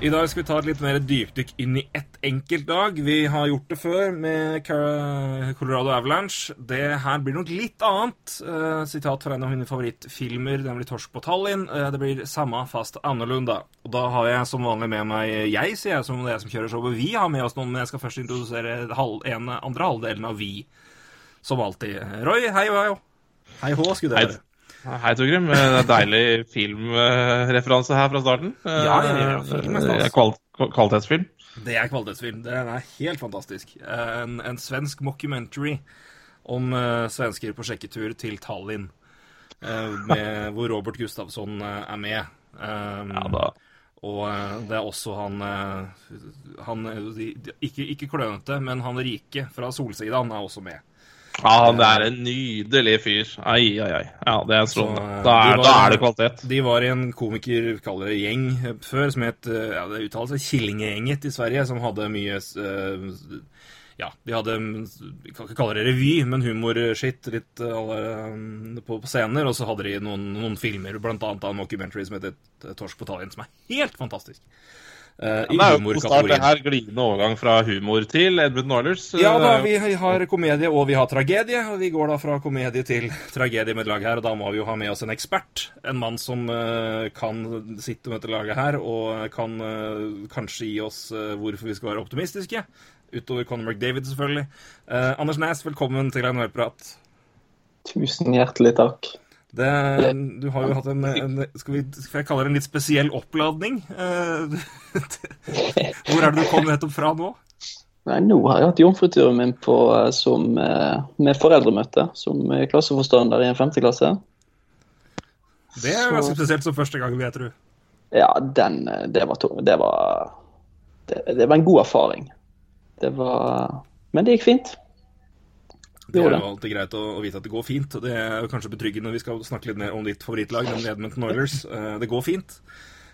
I dag skal vi ta et litt mer dypdykk inn i ett enkelt lag. Vi har gjort det før med Colorado Avalanche. Det her blir noe litt annet. Eh, sitat fra en av mine favorittfilmer, nemlig 'Torsk på Tallinn'. Eh, det blir samme, fast annerledes. Og da har jeg som vanlig med meg jeg, sier jeg som det er jeg som kjører showet. Vi har med oss noen, men jeg skal først introdusere halv, en, andre halvdelen av vi. Som alltid. Roy, hei og hei. Hei hå, skulle det være. Hei, Torgrim. Det er deilig filmreferanse her fra starten. Ja, det ja, film er stas. Eh, Kval kvalitetsfilm. Det er kvalitetsfilm. Den er helt fantastisk. En, en svensk mockumentary om eh, svensker på sjekketur til Tallinn. eh, med, hvor Robert Gustafsson eh, er med. Um, Ja da. Og eh, det er også han, eh, han eh, de, de, Ikke, ikke klønete, men han rike fra Solsidan er også med. Ja, han er en nydelig fyr. Ai, ai, ai. Ja, det er strålende. Så, eh, Da de er, var- da er det kvalitet. De var i en komiker, kaller det gjeng, eh, før, som het eh, ja, Det uttales Killingegjenget i Sverige, som hadde mye eh, Ja, de hadde Vi kan ikke kalle det revy, men humorskitt litt eh, alle, eh, på, på scener. Og så hadde de noen, noen filmer, annet en mockumentary som heter eh, Torsk på Tallinn, som er helt fantastisk. Eh, Det er jo på start det her glidende overgang fra humor til Edmund Oilers. Ja da, vi har komedie og vi har tragedie. Og vi går da fra komedie til tragedie med et lag her. Og da må vi jo ha med oss en ekspert. En mann som uh, kan sitte med dette laget her og kan uh, kanskje gi oss eh, hvorfor vi skal være optimistiske. Utover Conor McDavid, selvfølgelig. Eh, Anders Næss, velkommen til NHL-prat. Tusen hjertelig takk. Det, du har jo hatt en, en skal, vi, skal jeg kalle det en litt spesiell oppladning? Eh, hvor er det du kom nettopp fra nå? Nei, nå har jeg hatt jomfruturen min på, eh, som, eh, med foreldremøte som klasseforstander i en femteklasse. Det er ganske spesielt som første gang, vet du. Ja, den, det var, det var det, det var en god erfaring. Det var Men det gikk fint. Det er jo alltid greit å, å vite at det går fint. Det er jo kanskje betryggende. Vi skal snakke litt mer om ditt favorittlag, nemlig Edmonton Oilers. Eh, Det går fint.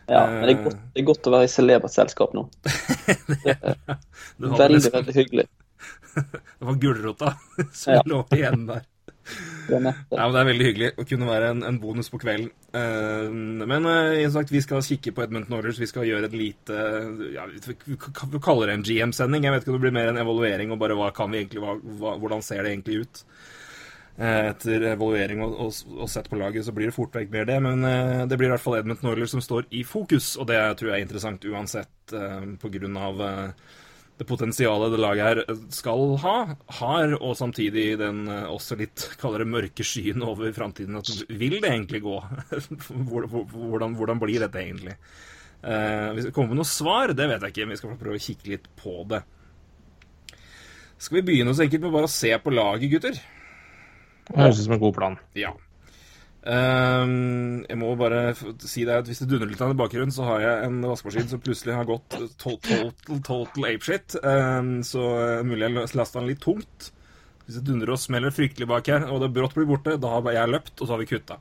Ja, men det er godt, det er godt å være i celebert selskap nå. det er, det Veldig, veldig hyggelig. Det var gulrota som Ja. lå igjen der. Ja, Det er veldig hyggelig å kunne være en, en bonus på kvelden. Uh, men uh, sagt, vi skal kikke på Edmundton Orders. Vi skal gjøre et lite ja, Vi kaller det en GM-sending. Jeg vet ikke om det blir mer en evaluering og bare hva kan vi egentlig, hva, hvordan ser det egentlig ut. Uh, Etter evaluering og, og, og sett på laget, så blir det fort vekk mer det. Men det blir i hvert fall Edmundton Oilers som står i fokus, og det tror jeg er interessant uansett, på grunn av det potensialet det laget her skal ha, har, og samtidig den eh, også litt kaller det mørke skyen over framtiden. At vil det egentlig gå? Hvor- hvor- Hvordan, hvordan blir dette egentlig? Eh, hvis det kommer med noe svar, det vet jeg ikke. men Vi skal prøve å kikke litt på det. Skal vi begynne så enkelt med bare å se på laget, gutter? Det høres ut som en god plan. Ja. Ehm, jeg må bare si deg at hvis det dundrer litt av i bakgrunnen, så har jeg en vaskemaskin som plutselig har gått to- total, total apeshit. Um, så uh, mulig jeg lasta den litt tungt. Hvis det dundrer og smeller fryktelig bak her, og det brått blir borte, da har jeg løpt, og så har vi kutta.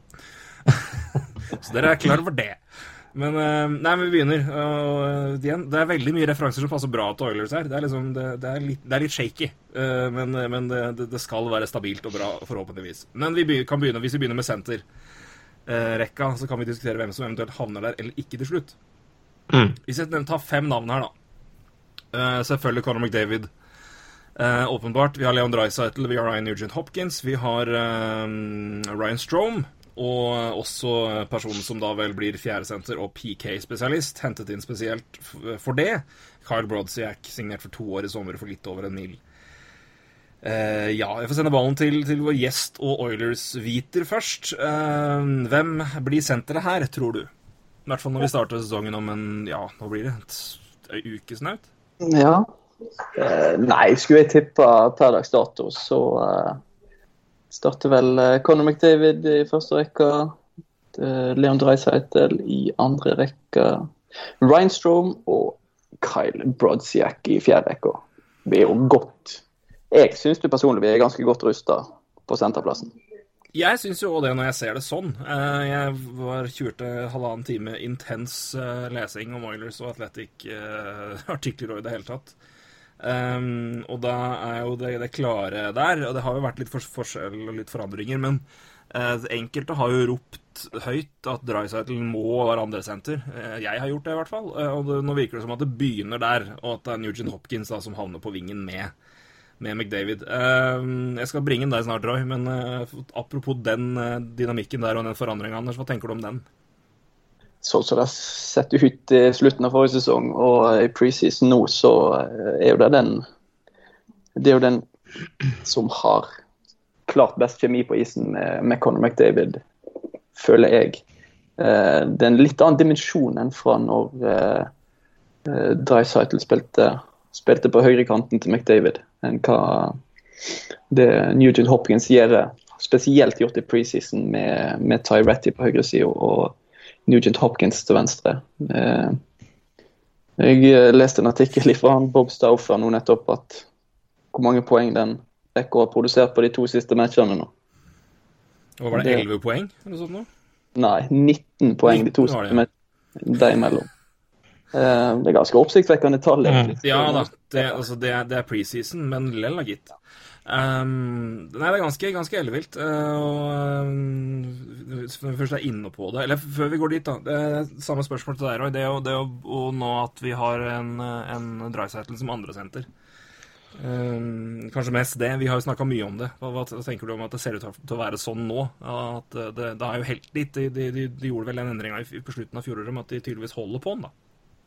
så dere er klare for det. Men eh, nei, men vi begynner. Og, eh, igjen, det er veldig mye referanser som passer bra til Oilers her. Det er, liksom, det, det er, litt, det er litt shaky, eh, men, men det, skal være stabilt og bra, forhåpentligvis. Men vi kan begynne, hvis vi begynner med senter-rekka, så kan vi diskutere hvem som eventuelt havner der eller ikke til slutt. Mm. Hvis jeg tar fem navn her, da. Selvfølgelig Conor McDavid. Åpenbart. Vi har Leon Dreisaitl, vi har Ryan Nugent Hopkins, vi har Ryan Strome. Og også personen som da vel blir fjerdesenter og PK-spesialist, hentet inn spesielt for det. Kyle Brodziak, signert for to år i sommer for litt over en mil. Uh, ja, jeg får sende ballen til, til vår gjest og Oilers-hviter først. Uh, hvem blir senteret her, tror du? I hvert fall når vi starter sesongen om en Ja, nå blir det et, ei uke snaut. Ja. Uh, nei, skulle jeg tippa per dags dato, så starter vel eh, Conor McDavid i første rekke. eh, Leon Dreisaitl i andre rekke. Reinstrom og Kyle Brodziak i fjerde rekke. Vi er jo godt Jeg syns du personlig vi er ganske godt rusta på senterplassen. Jeg syns jo også det når jeg ser det sånn. Eh, Jeg var kjørte halvannen time intens lesing om Oilers og Athletic-artikler og i det hele tatt. Um, og da er jo det, det klare der, og det har jo vært litt for, forskjell og litt forandringer, men uh, enkelte har jo ropt høyt at Drycytle må være andresenter. Uh, jeg har gjort det, i hvert fall. Uh, og det, nå virker det som at det begynner der, og at det er Nugent Hopkins da, som havner på vingen med, med McDavid. Um, jeg skal bringe den deg snart, Roy, men apropos den dynamikken der og den forandringa, Anders, hva tenker du om den? Sånn som det har sett ut i slutten av forrige sesong og i preseason nå, så eh, er jo det den Det er jo den som har klart best kjemi på isen med, med Conor McDavid, føler jeg. Eh, det er en litt annen dimensjon enn fra når eh, eh, Dreisaitl spilte, spilte på høyrekanten til McDavid, enn hva det Nugent Hopkins gjør, spesielt gjort i preseason med, med Ty Ratty på høyresida og Nugent Hopkins til venstre. Eh, jeg leste en artikkel fra han Bob Stauffer nå nettopp at hvor mange poeng den rekka har produsert på de to siste matchene nå. Og var det Det- 11 poeng eller noe sånt nå? Nei, 19 poeng de to 19 var det, siste matchene dem imellom. Eh, det er ganske oppsiktsvekkende tall. egentlig. Ja da, det, altså, det, er, det er preseason, men lell, gitt. Um, nei, det er ganske, ganske ellevilt. Uh, um, først er inne på det Eller før vi går dit, da. Det er samme spørsmål til deg, Roy. Det er jo det og nå at vi har en, en Dreisaitl som andresenter. Um, kanskje mest det. Vi har jo snakka mye om det. Hva, hva tenker du om at det ser ut til å være sånn nå? At det, det er jo helt litt. De, de, de gjorde vel den endringa på slutten av fjoråret med at de tydeligvis holder på den, da.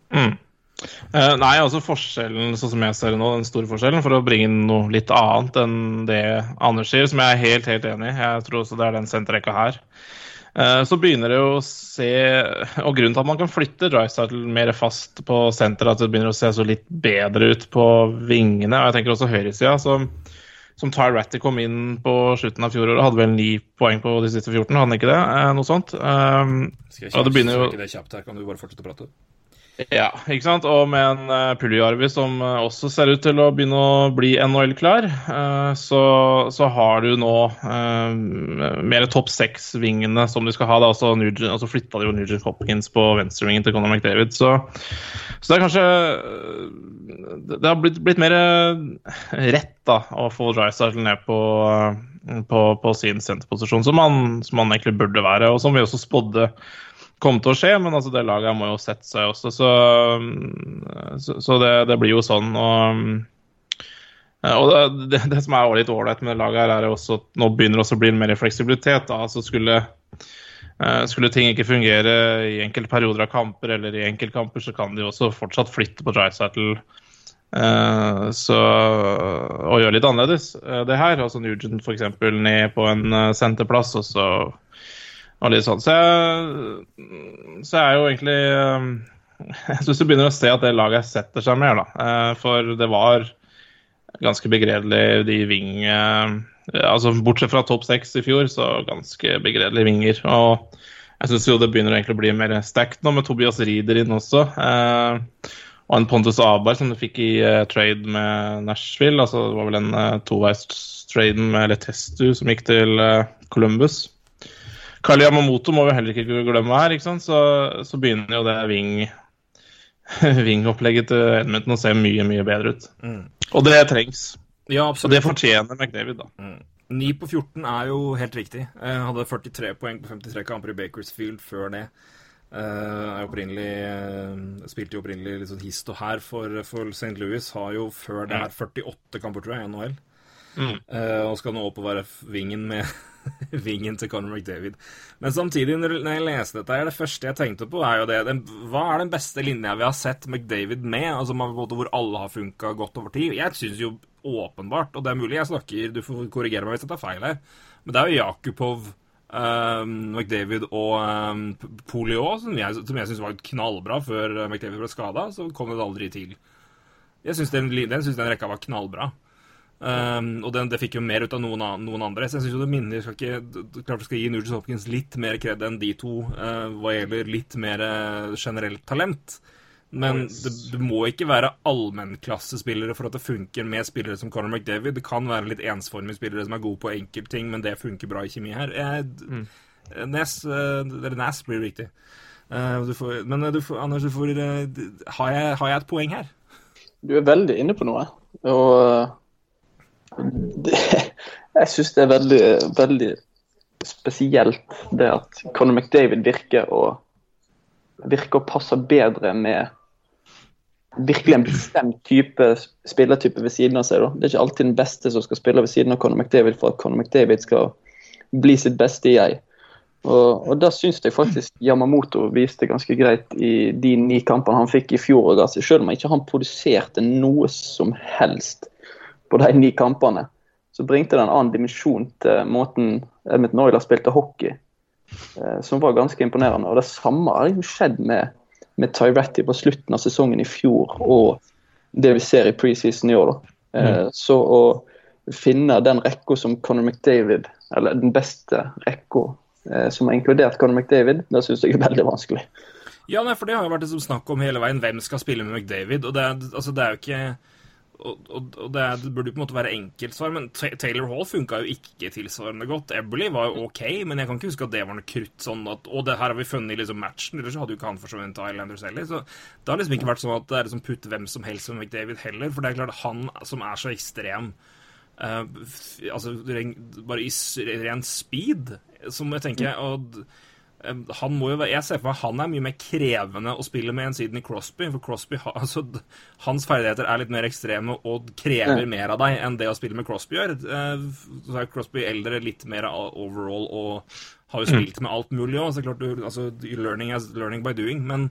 Mm. Eh, nei, altså forskjellen, sånn som jeg ser det nå, den store forskjellen, for å bringe inn noe litt annet enn det Anders sier, som jeg er helt, helt enig i, jeg tror også det er den senterrekka her, Uh, så begynner det å se Og grunnen til at man kan flytte Drysdale mer fast på senteret, at det begynner å se så litt bedre ut på vingene, og jeg tenker også høyresida, som som Ty Ratty kom inn på slutten av fjoråret, hadde vel ni poeng på de siste 14, hadde han ikke det? Uh, noe sånt. Skal jeg Ja, det begynner jo- ikke det kjapt her, kan du bare fortsette å prate? Ja, ikke sant? Og med en uh, Puljarvi som uh, også ser ut til å begynne å bli NHL-klar, uh, så, så har du nå uh, mer topp seks-vingene som du skal ha. Da. så Nugent, altså flytta de jo Nugent Hopkins på venstrevingen til Conor McDavid. Så, så det er kanskje eh, Det har blitt, blitt mer eh, rett da, å få Drysdale ned på, eh, på, på sin senterposisjon, som han, som han egentlig burde være, og som vi også spådde kom til å skje, men altså det laget må jo sette seg også, så, så, så det, det blir jo sånn. Og, og det, det, som er litt ålreit med det laget, her er også at nå begynner det også å bli mer fleksibilitet. Da. Altså skulle, eh, skulle ting ikke fungere i enkelte perioder av kamper eller i enkeltkamper, så kan de også fortsatt flytte på Drysaddle Uh, så, og gjøre litt annerledes eh, det her. Altså Nugent f.eks. ned på en eh, senterplass, og så og litt sånn. Så jeg, så jeg er jo egentlig eh, Jeg syns du begynner å se at det laget setter seg mer, da. Eh, For det var ganske begredelig, de ving... Altså bortsett fra topp seks i fjor, så ganske begredelige vinger. Og jeg syns jo det begynner egentlig å bli mer stacked nå, med Tobias Rieder inn også. Eh, og en Pontus Abar som du fikk i trade med Nashville. Altså det var vel en uh, toveistraden med Letestu som gikk til Columbus. Kali Yamamoto må vi heller ikke glemme her, ikke? Så, så begynner jo det wing wing-opplegget til Edmundton å se mye, mye bedre ut. Og det trengs. Ja, Og absolutt. det fortjener McDavid, da. 9 på 14 er jo helt riktig. Jeg hadde 43 poeng på 53 kamper i Bakersfield før det. Eh, er opprinnelig eh, Spilte jo opprinnelig litt sånn hist og her for, for St. Louis. Har jo før det her 48 kamper, tror jeg, i NHL. Mm. Uh, og skal nå opp og være vingen med vingen til Conor McDavid. Men samtidig, når jeg leste dette, her, det første jeg tenkte på, er jo det den, Hva er den beste linja vi har sett McDavid med? Altså måte Hvor alle har funka godt over tid? Jeg syns jo åpenbart, og det er mulig jeg snakker Du får korrigere meg hvis jeg tar feil her, men det er jo Jakubov Um, McDavid og um, Polio, som jeg, som jeg syns var knallbra før McDavid ble skada, så kom det aldri til. Jeg syns den, den, synes den rekka var knallbra. Um, og den, det fikk jo mer ut av noen, an- noen andre. Så jeg syns jo det minner skal ikke, Klart vi skal gi Nugent Hopkins litt mer kred enn de to uh, hva gjelder litt mer uh, generelt talent. Men det, det må ikke være allmennklassespillere for at det funker med spillere som Conor McDavid. Det kan være litt ensformige spillere som er gode på enkeltting, men det funker bra i kjemi her. Jeg, Nes, eh, Nas blir riktig. Uh, du får, men eh, du får, Anders, du får, eh, har, jeg, har jeg et poeng her? Du er veldig inne på noe. Og eh, det, jeg syns det er veldig, veldig spesielt det at Conor McDavid virker å virker å passe bedre med virkelig en bestemt type spillertype ved siden av seg. Da. Det er ikke alltid den beste som skal spille ved siden av Conor McDavid for at Conor McDavid skal bli sitt beste jeg. Og, og da syns jeg faktisk Yamamoto viste ganske greit i de ni kampene han fikk i fjor. Selv om ikke han produserte noe som helst på de ni kampene, så bringte det en annen dimensjon til måten Edmund Noyler spilte hockey, eh, som var ganske imponerende. Og det samme har jo skjedd med, med Tyretti på slutten av sesongen i fjor, og det vi ser i preseason i år. Eh, Så å finne den rekka som Conor McDavid, eller den beste rekka eh, som har inkludert Conor McDavid, det syns jeg er veldig vanskelig. Ja, nei, for det har jo vært liksom snakk om hele veien hvem skal spille med McDavid. Og det er, altså, det er jo ikke og, og, det, det burde jo på en måte være enkeltsvar, men Taylor Hall funka jo ikke tilsvarende godt. Eberly var jo OK, men jeg kan ikke huske at det var noe krutt sånn at Og det her har vi funnet i liksom matchen, ellers hadde jo ikke han for så vidt Islanders heller. Så det har liksom ikke vært sånn at det er liksom putt hvem som helst som McDavid heller, for det er klart han som er så ekstrem uh, altså bare i ren speed, som jeg tenker og han må jo være, Jeg ser for meg han er mye mer krevende å spille med enn Sidney Crosby. For Crosby, altså, Hans ferdigheter er litt mer ekstreme og krever mer av deg enn det å spille med Crosby gjør. Eh, Så er Crosby eldre, litt mer overall og har jo spilt med alt mulig òg. Altså, learning, is learning by doing. Men,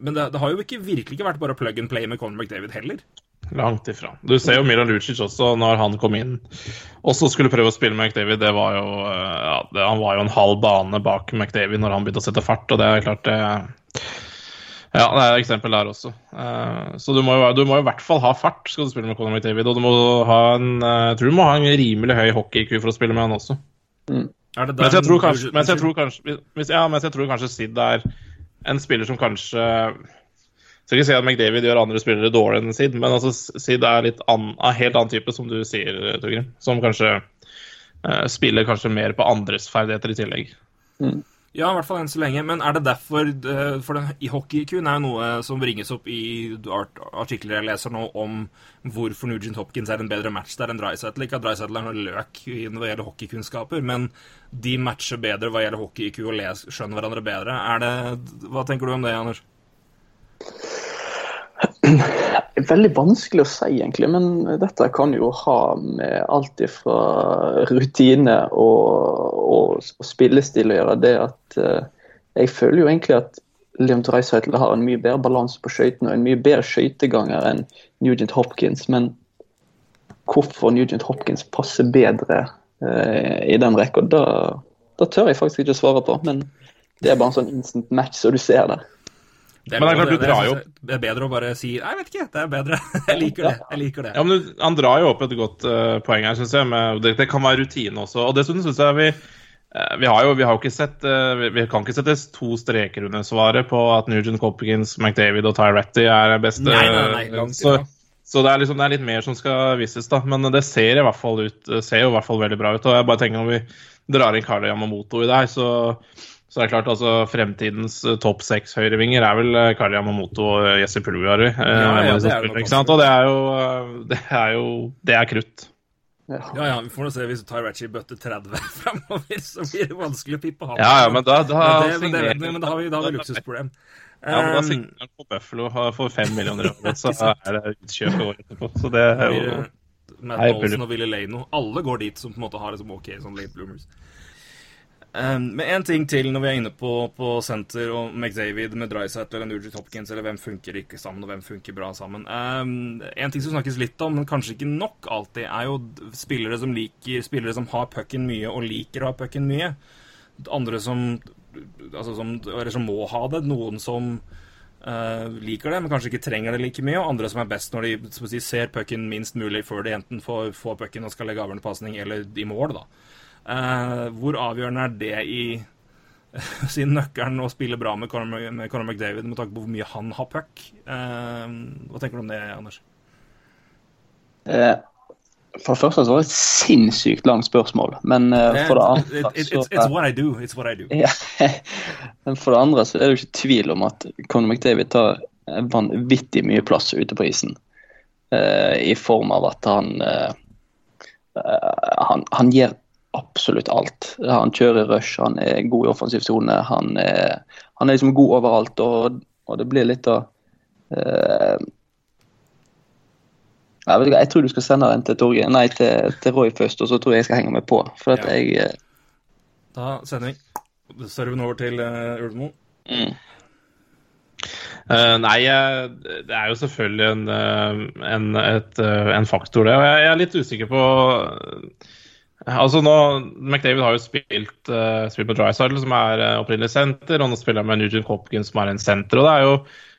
men det, det har jo ikke, virkelig ikke vært bare plug and play med Conor McDavid heller. Langt ifra. Du ser jo Milan Lucic også, når han kom inn også skulle prøve å spille med McDavid. Det var jo, eh, ja, det, han var jo en halv bane bak McDavid når han begynte å sette fart. og det er klart det Ja, det er et eksempel der også. Eh, så du må, jo, du må jo i hvert fall ha fart skal du spille med Conor McDavid. Og du må ha en, eh, jeg tror du må ha en rimelig høy hockey-IQ for å spille med han også. Er Mens jeg tror kanskje, mens jeg tror kanskje, hvis, ja, mens jeg tror kanskje Sid er en spiller som kanskje skal ikke si at McDavid gjør andre spillere dårligere enn Sid, men altså Sid er litt an, av helt annen type, som du sier, Torgrim. Som kanskje uh, spiller kanskje mer på andres ferdigheter i tillegg. Ja, i hvert fall enn så lenge. Men er det derfor eh, For den, i hockey-IQ-en er jo noe som bringes opp i art, artikler jeg leser nå om hvorfor Nugent Hopkins er en bedre match der enn Drysettle. Ikke at Drysettle er noe løk når det gjelder hockeykunnskaper, men de matcher bedre hva gjelder hockey-IQ og les, skjønner hverandre bedre. Er det, hva tenker du om det, Anders? Veldig vanskelig å si, egentlig. Men dette kan jo ha med alt fra rutine og, og, og spillestil å gjøre. Det at eh, Jeg føler jo egentlig at Leon Dreisaitl har en mye bedre balanse på skøytene og en mye bedre skøyteganger enn Nugent Hopkins. Men hvorfor Nugent Hopkins passer bedre eh, i den rekka, da, da tør jeg faktisk ikke å svare på. Men det er bare en sånn instant match som du ser der. Det Men det er klart, du drar jo opp Det er bedre å bare si jeg vet ikke. Det er bedre. Jeg liker det. Jeg liker det. Ja, men du, Han drar jo opp et godt uh, poeng her, syns jeg. Med, det, det kan være rutine også. Og dessuten syns jeg vi uh, vi har jo vi har ikke sett uh, vi, vi kan ikke sette to streker under svaret på at Nugent Copkins, McDavid og Tyretti er beste. Nei, nei, nei, langt så, så det er liksom det er litt mer som skal vises, da. Men det ser i hvert fall ut ser jo i hvert fall veldig bra ut. Og jeg bare tenker når vi drar inn Carlo Yamamoto i det her, så så det er klart, altså Fremtidens eh, topp seks høyrevinger er vel eh, Kari Yamamoto og Jesse Pulgari. Eh, ja, som det er ikke sant? Og det er jo Det er jo Det er krutt. Ja, ja, vi får nå se hvis Tyrachi bøtter 30 framover, så blir det vanskelig å pippe ham. Ja, ja, men da, da Men, det, men, det, signerer- men, men da har vi, da har vi luksusproblem. Ja, men da Um, signerer han på Buffalo får fem millioner euro, så er det utkjøp året etterpå. Så det er jo Matt Olsen og Willy Leino. Alle går dit som på en måte har det som ok sånn late bloomers. Um, men en ting til når vi er inne på, på senter og McDavid med Drysatt eller Nugent Hopkins, eller hvem funker ikke sammen, og hvem funker bra sammen. Um, en ting som snakkes litt om, men kanskje ikke nok alltid, er jo spillere som liker Spillere som har pucken mye og liker å ha pucken mye. Andre som Altså som, eller som må ha det. Noen som Uh, liker det, men kanskje ikke trenger det like mye. Og andre som er best når de si, ser pucken minst mulig før de enten får, får pucken og skal legge avgjørende pasning, eller i mål. da. Eh, hvor avgjørende er det i sin nøkkelen å spille bra med Conor, med Conor McDavid med tanke på hvor mye han har puck? Eh, hva tenker du om det, Anders? Eh, For det første så var det et sinnssykt langt spørsmål, men for det andre så it's, it's what I do. It's what I do. Ja, men for det andre så er det jo ikke tvil om at Conor McDavid tar vanvittig mye plass ute på isen. Uh, I form av at han, eh, han Han gjør absolutt alt. Han kjører rush, han er god i offensiv sone. Han, han er liksom god overalt, og, og det blir litt av uh, jeg, vet ikke, jeg tror du skal sende den til, Torge, nei, til, til Roy først, og så tror jeg jeg skal henge meg på. For at Ja. jeg eh, Da sender vi serven over til uh, Ulvemo. mm. Uh, nei, det er jo selvfølgelig en, eh, en, et, eh, en faktor, det. Og jeg, jeg er litt usikker på eh, Altså nå, McDavid har jo spilt, uh, spilt med Drysidle, som er uh, opprinnelig senter, og nå spiller han med Nugent Hopkins, som er en senter. og det er jo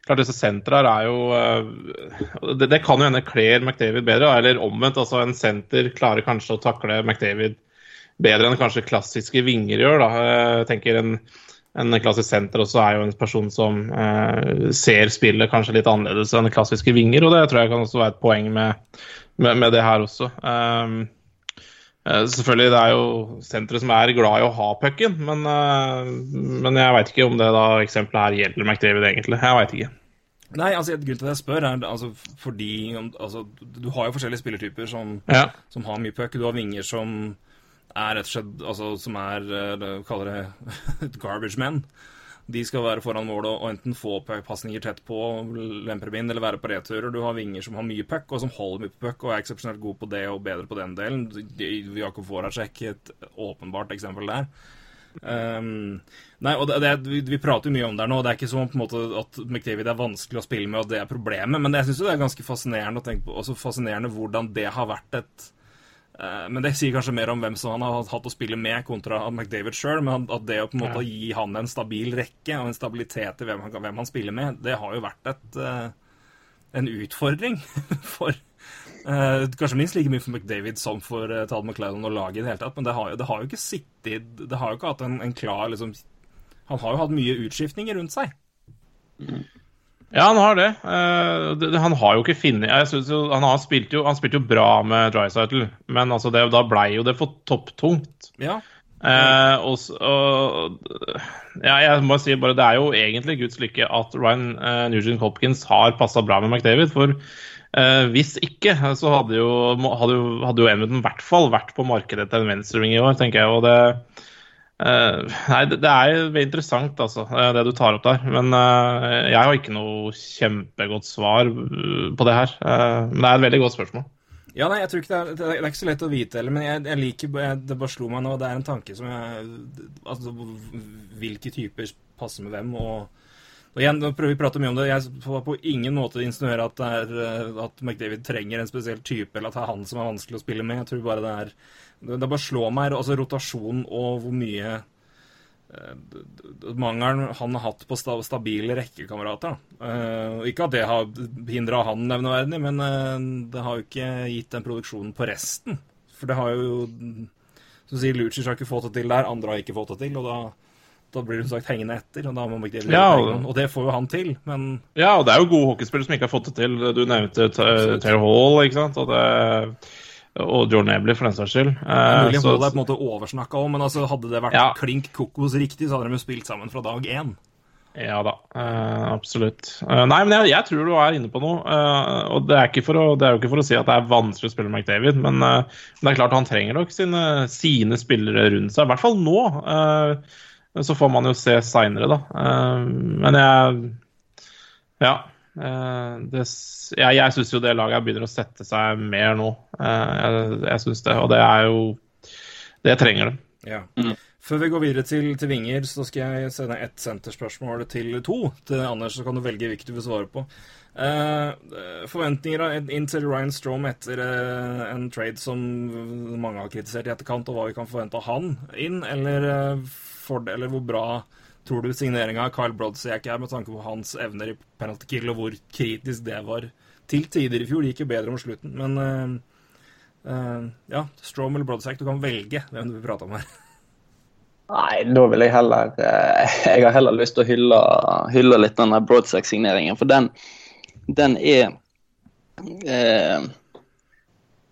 klart Disse sentra er jo uh, det, det kan jo hende kler McDavid bedre, eller omvendt. altså En senter klarer kanskje å takle McDavid bedre enn kanskje klassiske vinger gjør. da. Jeg tenker en, en klassisk senter også er jo en person som eh, ser spillet kanskje litt annerledes enn klassiske vinger, og det tror jeg kan også være et poeng med, med, med det her også. Um, selvfølgelig, det er jo senteret som er glad i å ha pucken, men, eh, men jeg veit ikke om det da eksempelet her gjelder McDavid, egentlig. Jeg veit ikke. Nei, altså grunnen til at jeg spør, er altså, fordi altså, Du har jo forskjellige spillertyper som, Ja. som har mye puck. Du har vinger som er rett og slett altså, Som er eh, kaller det garbage men. De skal være foran målet og, enten få pasninger tett på, lempe inn, eller være på returer. Du har vinger som har mye puck, og som holder mye puck, og er eksepsjonelt gode på det og bedre på den delen. De- Jakub Voracek et åpenbart eksempel der. Um, nei, og det, det, vi, vi prater jo mye om det her nå. Det er ikke sånn på en måte at McDavid er vanskelig å spille med, og det er problemet. Men jeg syns det er ganske fascinerende å tenke på, også fascinerende hvordan det har vært et Men det sier kanskje mer om hvem som han har hatt å spille med, kontra McDavid sjøl. Men at det å på en måte gi han en stabil rekke og en stabilitet i hvem han, hvem han spiller med, det har jo vært et, eh, en utfordring for Eh, kanskje minst like mye for McDavid som for Tad McLellan og laget i det hele tatt. Men det har, jo- det har jo ikke sittet Det har jo ikke hatt en, en klar liksom, Han har jo hatt mye utskiftninger rundt seg. Ja, han har det. Uh, det, han har jo ikke funnet jeg synes jo, Han har spilt jo, han spilte jo bra med Drycytle, men altså det, da blei jo det for topptungt. Ja. Uh, og, uh, ja, jeg må si bare Det er jo egentlig Guds lykke at Ryan uh, Nugent Hopkins har passa bra med McDavid. For hvis ikke, så hadde jo, hadde jo, hadde jo Edmonton i hvert fall vært på markedet til en venstreving i år, tenker jeg. og det eh, Nei, det, det er jo interessant, altså, eh, det du tar opp der. Men uh, jeg har ikke noe kjempegodt svar på det her. Uh, men det er et veldig godt spørsmål. Ja, nei, jeg tror ikke det er, det er ikke så lett å vite heller, men jeg, jeg liker jeg, Det bare slo meg nå, det er en tanke som jeg Altså hvilke typer passer med hvem, og og igjen, nå prøver vi å prate mye om det. Jeg får på ingen måte insinuere at, at McDavid trenger en spesiell type, eller at det er han som er vanskelig å spille med. Jeg tror bare det er Det, det bare slår meg, altså rotasjon og hvor mye eh, Mangelen han har hatt på sta, stabile rekkekamerater. Eh, ikke at det har hindra han nevneverdig, men uh, det har jo ikke gitt den produksjonen på resten. For det har jo Som sier Lucic har ikke fått det til der, andre har ikke fått det til. og da da blir du sagt hengende etter, og da må McDavid Ja, og- det. Og det får jo han til, men Ja, og det er jo gode hockeyspillere som ikke har fått det til. Du nevnte Ta- Taylor Hall, ikke sant? Og, det, og Jordan Ebley, for den saks skyld. Eh, Mulig så- Hall er på en måte oversnakka om, men altså, hadde det vært Ja. klink kokos riktig, så hadde de jo spilt sammen fra dag én. Ja da, eh, absolutt. Eh, nei, men jeg, jeg tror du er inne på noe. eh, og det er, ikke for å, det er jo ikke for å si at det er vanskelig å spille McDavid, men eh, det er klart han trenger nok sine, sine spillere rundt seg. I hvert fall nå. eh, så får man jo se seinere, da. Men jeg Ja. Eh, det, jeg jeg syns jo det laget begynner å sette seg mer nå. Eh, jeg jeg syns det, og det er jo Det trenger det. Ja. Før vi går videre til, til vinger, så skal jeg sende ett senterspørsmål til to til Anders, så kan du velge hvilket du vil svare på. Uh, forventninger inn til Ryan Strom etter uh, en trade som mange har kritisert i etterkant, og hva vi kan forvente av han inn, eller, uh, for, eller hvor bra tror du signeringa av Kyle Brodsek er, med tanke på hans evner i penalty kill, og hvor kritisk det var til tider i fjor? Det gikk jo bedre mot slutten, men uh, uh, ja, Strom eller Brodsek, du kan velge hvem du vil prate om her. Nei, da vil jeg heller uh, Jeg har heller lyst til å hylle, hylle litt den Brodsek-signeringen, For den, den er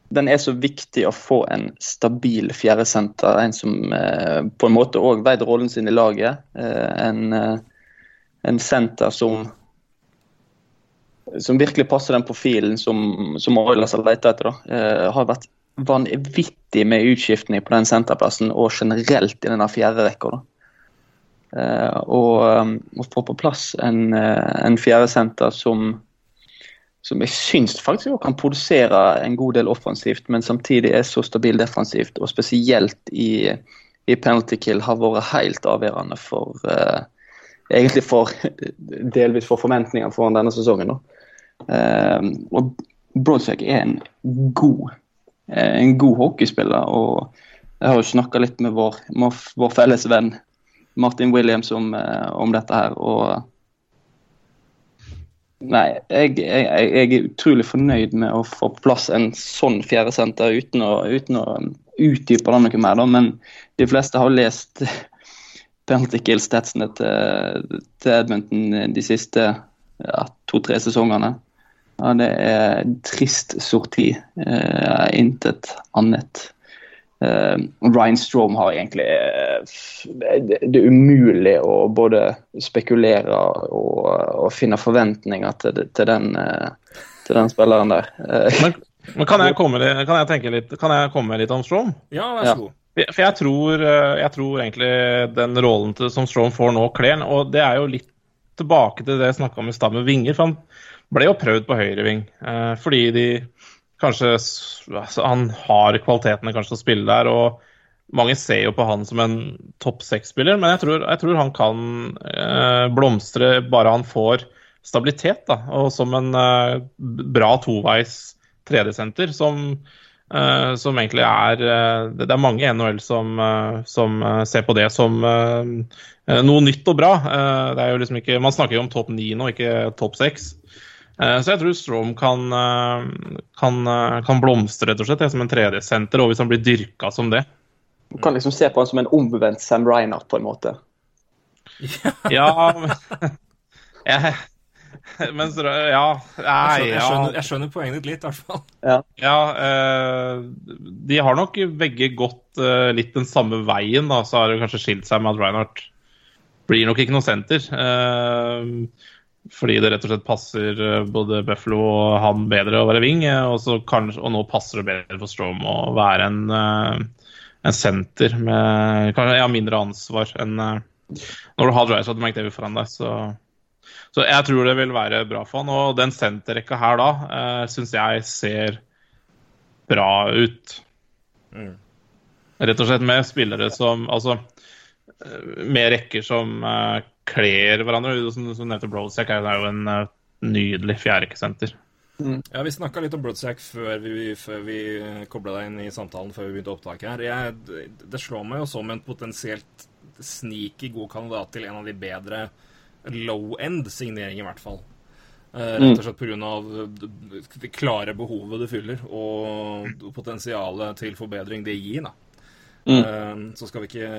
Den er så viktig å få en stabil fjerdesenter. En som eh, på en måte òg veit rollen sin i laget. Eh, en, eh, en senter som som virkelig passer den profilen som, som Oilers har leita etter. Eh, har vært vanvittig med utskiftning på den senterplassen og generelt i denne fjerde rekka. Eh, og um, å få på plass en, eh, en fjerde senter som, som jeg syns faktisk også kan produsere en god del offensivt, men samtidig er så stabil defensivt, og spesielt i, i penalty kill, har vært helt avgjørende for uh, Egentlig for delvis for forventningene foran denne sesongen. Eh, og Broadsack er en god eh, en god hockeyspiller. og Jeg har jo snakka litt med vår, vår felles venn Martin Williams om, om dette her. og Nei, jeg, jeg, jeg er utrolig fornøyd med å få plass en sånn fjerdesenter uten å, uten å utdype det noe mer. Da. Men de fleste har lest penalty kill-statsene til, til Edmonton de siste ja, to-tre sesongene. Ja, det er trist sorti. Eh, intet annet. Eh, Ryan Strom har egentlig eh, det, er umulig å både spekulere og, og finne forventninger til, til, den, eh, til den spilleren der. Men, men kan, jeg komme, litt- kan jeg tenke litt Kan jeg komme litt om Strom? Ja, vær så Ja. god. For jeg tror, jeg tror egentlig den rollen til, som Strom får nå, kler. Og det er jo litt tilbake til det jeg snakka om i stad med vinger. For han ble jo prøvd på høyreving fordi de kanskje altså, Han har kvalitetene kanskje til å spille der. og mange ser jo på han som en topp seks-spiller, men jeg tror, jeg tror han kan eh, blomstre bare han får stabilitet. da, Og som en eh, bra toveis tredjesenter som, eh, som egentlig er eh, Det er mange i NHL som, eh, som eh, ser på det som noe nytt og bra. Det er jo liksom ikke, Man snakker jo om topp ni nå, ikke topp seks. Eh, Så jeg tror Strom kan, eh, kan, eh, kan blomstre rett og slett, som en tredjesenter, og hvis han blir dyrka som det. Du kan liksom se på han som en omvendt Sam Reinhardt, på en måte. Ja, men jeg, men så, ja, nei, Jeg skjønner, jeg, ja. skjønner, jeg skjønner poenget ditt litt, i hvert fall. Ja, eh, de har nok begge gått eh, litt den samme veien, da. Så har det kanskje skilt seg med at Reinhardt blir nok ikke noe senter. Eh, fordi det rett og slett passer eh, både Buffalo og han bedre å være wing. eh, og, så kanskje, og nå passer det bedre for Strom å være en, eh, en senter med kanskje ja, mindre ansvar enn når du har Drysdale og McDavid foran deg. Så, så jeg tror det vil være bra for han. Og den senterrekka her da syns jeg ser bra ut. Rett og slett med spillere som Altså med rekker som kler hverandre. Som, som nevnte Brodsek, er jo en uh, nydelig fjerderekkesenter. Ja, Vi snakka litt om Broadsack før vi, før vi kobla deg inn i samtalen før vi begynte opptaket her. Jeg, det slår meg jo som en potensielt sneaky god kandidat til en av de bedre low end-signeringer, i hvert fall. Uh, rett og slett pga. det klare behovet det fyller, og potensialet til forbedring det gir. da. Eh, så skal vi ikke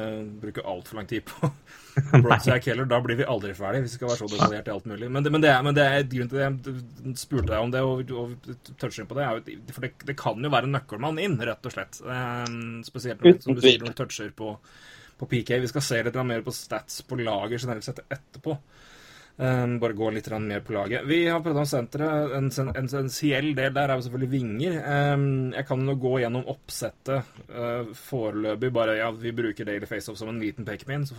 bruke altfor lang tid på Broadsack heller. Da blir vi aldri ferdig hvis vi skal være så detaljert i alt mulig. Men det, men det, er, men det er grunnen til det jeg spurte deg om det, og, og toucher på det, for det, det kan jo være en nøkkelmann inn, rett og slett. Eh, spesielt når, som du sier, når du toucher på, på PK. Vi skal se litt mer på stats på lager generelt sett etterpå. Um, bare gå litt mer på laget. Vi har pratet om senteret. En sen- essensiell del der er jo selvfølgelig vinger. Um, jeg kan jo gå gjennom oppsettet uh, foreløpig. Bare ja, vi bruker Daily Faceoff som en liten pekepinn, så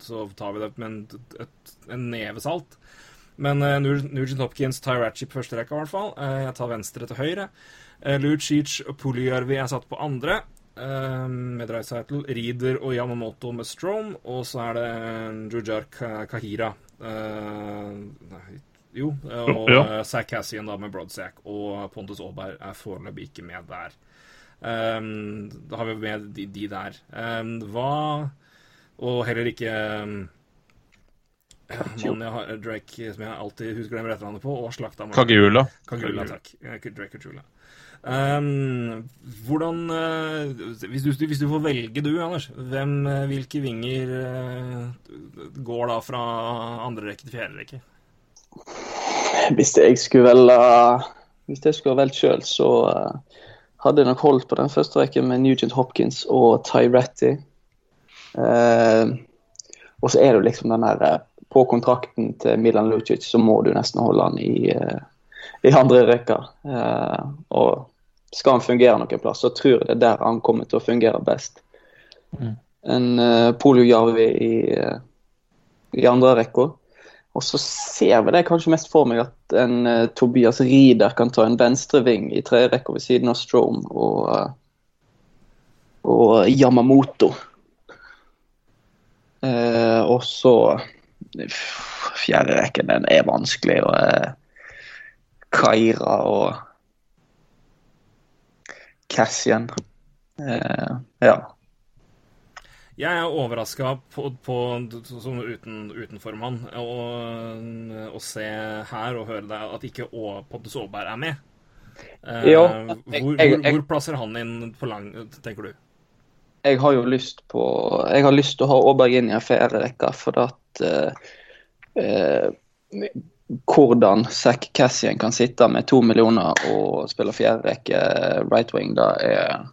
Så tar vi det med en, et, en neve salt. Men uh, Nugent Hopkins, Tyrachi på første rekka, i hvert fall. Uh, jeg tar venstre til høyre. Uh, Lucic og Puljärvi er satt på andre. Uh, med Dreisaitl, Reeder og Yamamoto med Strome. Og så er det Jujar Kahira. Nei, jo, og Ja. uh, Zack Cassian da med Broadsack. Og Pontus Aaberg er foreløpig ikke med der. Um, da har vi med de, de der. Um, hva Og heller ikke um, Mannen jeg har, Drake, som jeg alltid husker glemmer etternavnet på, og slakta. Kagula. Kagula, takk. Eh, Drake Kachula. Um, hvordan eh, hvis, du, hvis du får velge, du, Anders, hvem, eh, hvilke vinger eh, går da fra andre rekke til fjerde rekke? Hvis jeg skulle velge Hvis jeg skulle velge sjøl, så hadde jeg nok holdt på den første rekken med Nugent Hopkins og Tyretti. Uh, og så er det jo liksom den der På kontrakten til Milan Lucic så må du nesten holde han i, uh, i andre rekka. Uh, og skal han fungere noen plass, så tror jeg det er der han kommer til å fungere best. En uh, Polio Jarvi i, eh, i andre rekka. Og så ser vi det kanskje mest for meg at en uh, Tobias Rieder kan ta en venstreving i tredje rekke ved siden av Strome og, uh, og Yamamoto. Uh, og så Fjerde rekken, den er vanskelig. Og eh, Kaira og Cassian. Eh, ja. Jeg er overraska på, på, som uten, utenformann å, å se her og høre deg at ikke Å- Pontus Aaberg er med. Eh, Ja, hvor, jeg- hvor, jeg- hvor plasser han inn på lang, tenker du? jeg har jo lyst på Jeg har lyst til å ha Aaberg inn i en fjerde rekke, for at eh, Hvordan Zack Cassian kan sitte med to millioner og spille fjerde rekke right wing, da er å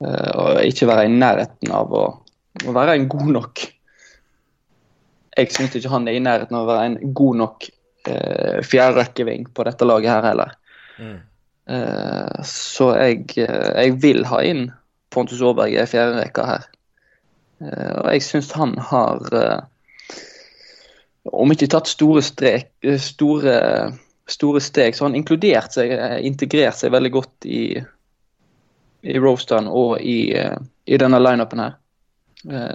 Og ikke være i nærheten av å, å være en god nok Jeg syns ikke han er i nærheten av å være en god nok eh, fjerderekkeving på dette laget her heller. Mm. Eh, så jeg, eh, jeg vil ha inn Pontus Aaberg i fjerde rekka her. Eh, og jeg syns han har eh, Om ikke tatt store, strek, eh, store, store steg, så har han inkludert seg, eh, integrert seg veldig godt i, i roasteren og i, eh, i denne lineupen her.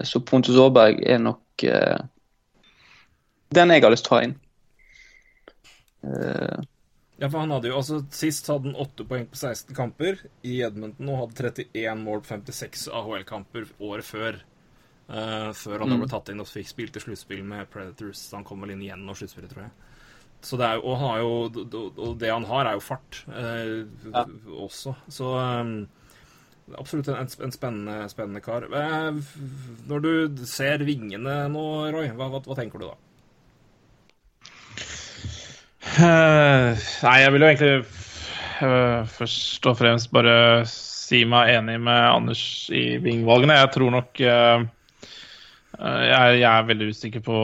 Så Pontus Aaberg er nok den jeg har lyst til å ha inn. Ja, for han hadde jo, altså Sist hadde han 8 poeng på 16 kamper i Edmonton og hadde 31 mål på 56 AHL-kamper året før. Eh, før han da ble tatt inn og fikk spilt i sluttspill med Predators. Han kom vel inn igjen nå sluttspillet, tror jeg. Så det er og, han har jo, og det han har, er jo fart eh, også. Så um, absolutt en, en spennende, spennende kar. Uh, når du ser vingene nå, Roy, hva, hva, hva tenker du da? Nei, jeg vil jo egentlig først og fremst bare si meg enig med Anders i vingvalgene. Jeg tror nok eh, jeg, jeg er veldig usikker på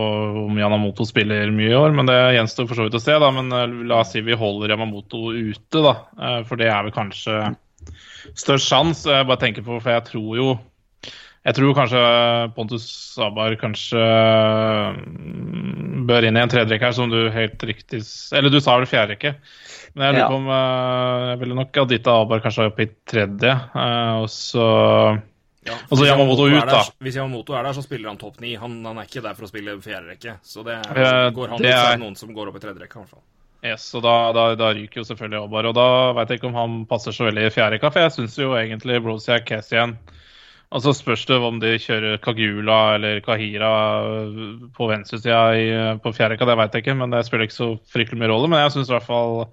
om Yamamoto spiller mye i år, men det gjenstår for så vidt å se. da, Men eh, la oss si vi holder Yamamoto ute, da. eh, For det er vel kanskje størst sjanse. Jeg bare tenker på, for jeg tror jo jeg tror kanskje Pontus Sabar kanskje mm, bør inn i en tredjerekke her, som du helt riktig Eller du sa vel fjerderekke. Men jeg lurer på om eh, Jeg ville nok Adita Abar kanskje opp i tredje. eh, og så Ja, hvis Yamamoto ut, der, da. Hvis Yamamoto er der, så spiller han topp ni. Han, han er ikke der for å spille fjerde rekke. Så det er, Eh, går han det er noen som går opp i tredje rekke, i hvert fall. Yes, og da, da, da ryker jo selvfølgelig Abar. Og da veit jeg ikke om han passer så veldig i fjerderekka, for jeg syns jo egentlig Brosiak Cassian Og så spørs det om de kjører Kagula eller Kahira på venstresida på fjerderekka, det veit jeg ikke, men det spiller ikke så fryktelig mye rolle. Men jeg syns i hvert fall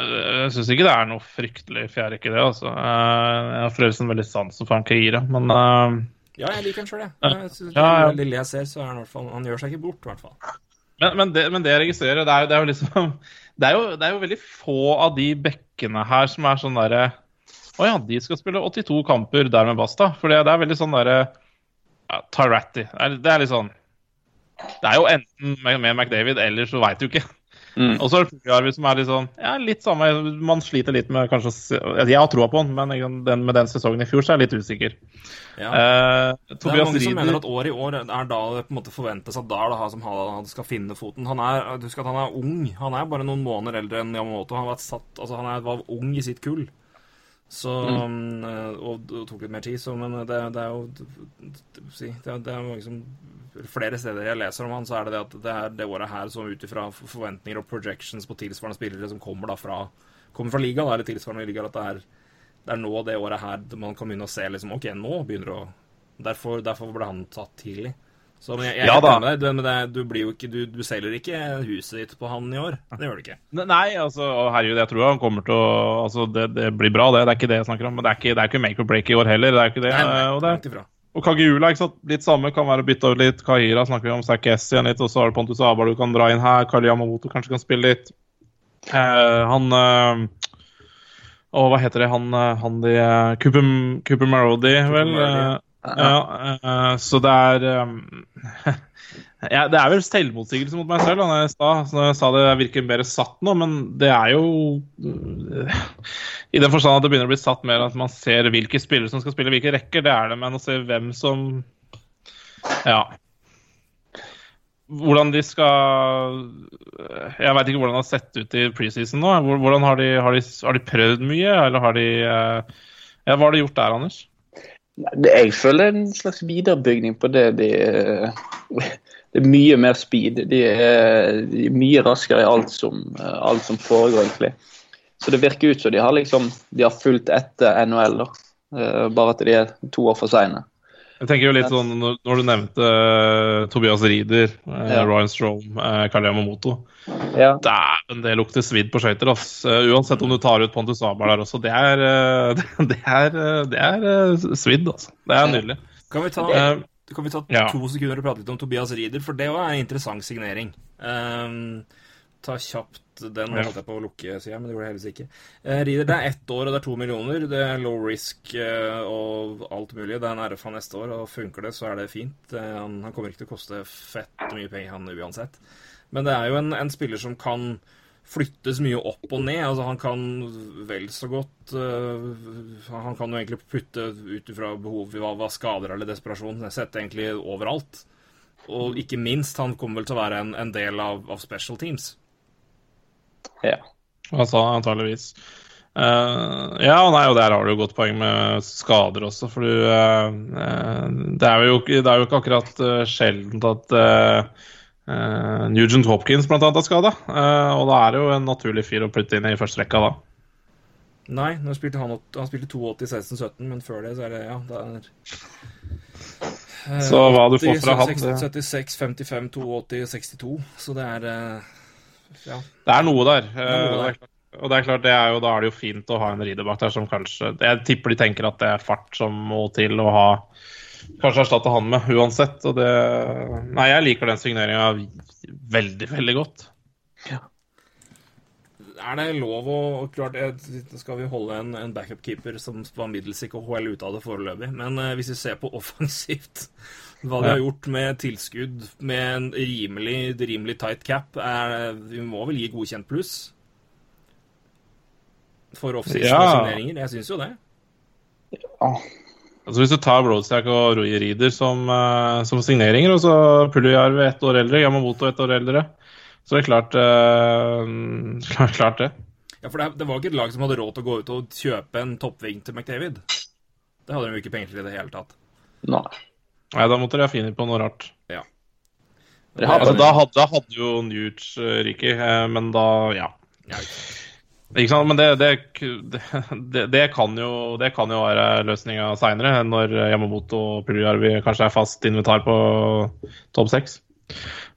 Jeg syns ikke det er noe fryktelig fjær ikke det, altså. Eh, Jeg har forresten veldig sansen for han Kahira, men uh, Ja, jeg liker han sjøl, jeg. Ja. jeg Ja, ja. Det lille jeg ser, så er han i hvert fall Han gjør seg ikke bort, i hvert fall. Men, men, det, men det jeg registrerer, det er, det er jo liksom det er, jo, det er jo veldig få av de bekkene her som er sånn derre Å ja, de skal spille 82 kamper, dermed basta. For det, er veldig sånn derre ja, Tyratti. Det det er litt sånn Det er jo enten med, med McDavid, eller så veit du ikke. Og så er det Pugliarvi som er litt sånn Ja, litt samme Man sliter litt med kanskje Jeg har troa på han, men den, med den sesongen i fjor så er jeg litt usikker. Ja. Eh, Det er mange mange som mener at år i år er da det på en måte forventes at da er det han som han skal finne foten. Han er, Husk at han er ung. Han er bare noen måneder eldre enn Yamamoto. Han, har vært satt, altså han er, var ung i sitt kull. Så, mm. og og, tok litt mer tid, så, men det, det er jo det, er- det er mange som Flere steder jeg leser om han, så er det det at det her, det året her som ut ifra forventninger og projections på tilsvarende spillere som kommer da fra kommer fra ligaen, eller tilsvarende ligaer, at det er, det er nå det året her man kan begynne å se liksom OK, nå begynner å Derfor, derfor ble han tatt tidlig. Så jeg, jeg Ja da. med deg, men det, du blir jo ikke Du, du selger ikke huset ditt på han i år. Det gjør du ikke. Nei, altså, herregud, jeg tror han kommer til å altså, det, det blir bra, det. Det er ikke det jeg snakker om. Men det er ikke, det er ikke make or break i år heller. Det er ikke det. Nei, nei, eh, og, det. Og Kagiula, ikke sant. Litt samme. Kan være bytta ut litt. Kahira snakker vi om. Sakessi igjen litt. Og så har du Pontus Abar du kan dra inn her. Kali Yamamoto kanskje kan spille litt. Eh, han eh, Og hva heter det? Han, eh, han de eh, Cooper, Cooper Marody, vel? Marody, eh, ja, eh, så det er um, ja, Det er vel selvmotsigelse mot meg selv da, når jeg, sa, når jeg sa det virker mer satt nå, men det er jo I den forstand at det begynner å bli satt mer at man ser hvilke spillere som skal spille hvilke rekker. Det er det, men å se hvem som Ja. Hvordan de skal Jeg veit ikke hvordan det har sett ut i preseason nå. Hvordan Har de, har de, har de prøvd mye, eller har de eh, Ja, hva har de gjort der, Anders? Jeg føler en slags viderebygning på det. De, det er mye mer speed. De er, de er mye raskere i alt som, alt som foregår, egentlig. Så det virker ut som de har liksom, de har fulgt etter NHL, da. Eh, Bare at de er to år for seine. Jeg tenker jo litt sånn Når, når du nevnte eh, Tobias Rieder, uh, Ja. Ryan Strome, uh, Karl Yamamoto Ja. Dæven, det lukter svidd på skøyter. Eh, uansett om du tar ut Pontus Abel der også. Det er, eh, det er, eh, det er eh, svidd, altså. Det er nydelig. Kan vi ta, Eh, kan vi ta ja. to sekunder og prate litt om Tobias Rieder, for det var en interessant signering. Ehm, ta kjapt den. Holdt jeg på å lukke sida, men det gjorde jeg heldigvis ikke. Eh, Rider, det er ett år, og det er to millioner. Det er low risk eh, og alt mulig. Det er en RFA neste år, og funker det, så er det fint. Eh, han, han kommer ikke til å koste fett mye penger, han uansett. Men det er jo en, en spiller som kan flyttes mye opp og ned. Altså Han kan vel så godt uh, Han kan jo egentlig putte ut ifra behov hva, hva skader eller desperasjon. Sette egentlig overalt. Og ikke minst, han kommer vel til å være en, en del av, av special teams. Ja. Altså, antageligvis. Uh, ja, og nei, og der har du jo godt poeng med skader også, for du eh, eh, det, er jo, det er jo ikke akkurat uh, sjeldent at uh, uh, Nugent Hopkins annet er skada. og da er det jo en naturlig fyr å putte inn i første rekka da. Nei, nå spilte han, han spilte 82 i 16-17, men før det så er det Ja, det er Så hva du får fra han, 76, det- 76, 55, 82, 62. Så det er Ja. Det er noe der. er noe eh, der. er klart- og det er klart, det er jo, da er det jo fint å ha en rider bak der som kanskje Jeg tipper de tenker at det er fart som må til å ha Kanskje erstatte han med, uansett. Og det Nei, jeg liker den signeringa veldig, veldig godt. Er det lov å og Klart, eh, skal vi holde en, en backup-keeper som var middels i KHL ute av det foreløpig, men eh, hvis vi ser på offensivt hva de Ja. har gjort med tilskudd med en rimelig, rimelig tight cap, er, vi må vel gi godkjent pluss for offensive Ja. signeringer? Jeg syns jo det. Altså Hvis du tar Broadstack og Roy Reeder som, eh, som signeringer, og så Puljarv ett år eldre, Yamamoto ett år eldre, så er det klart, eh, klart, klart det. Ja, for det, det var ikke et lag som hadde råd til å gå ut og kjøpe en toppving til McDavid. Det hadde de jo ikke penger til i det hele tatt. Nei. Nei, Da måtte de ha funnet på noe rart. Ja. Det Altså, da, hadde, da hadde jo Newt uh, ryket, eh, men da Ja. Ja, ikke sant. Ikke sant? Men det, det, det, det, kan, jo, det kan jo være løsninga seinere, når Yamamoto og Puljarvi kanskje er fast invitar på topp seks.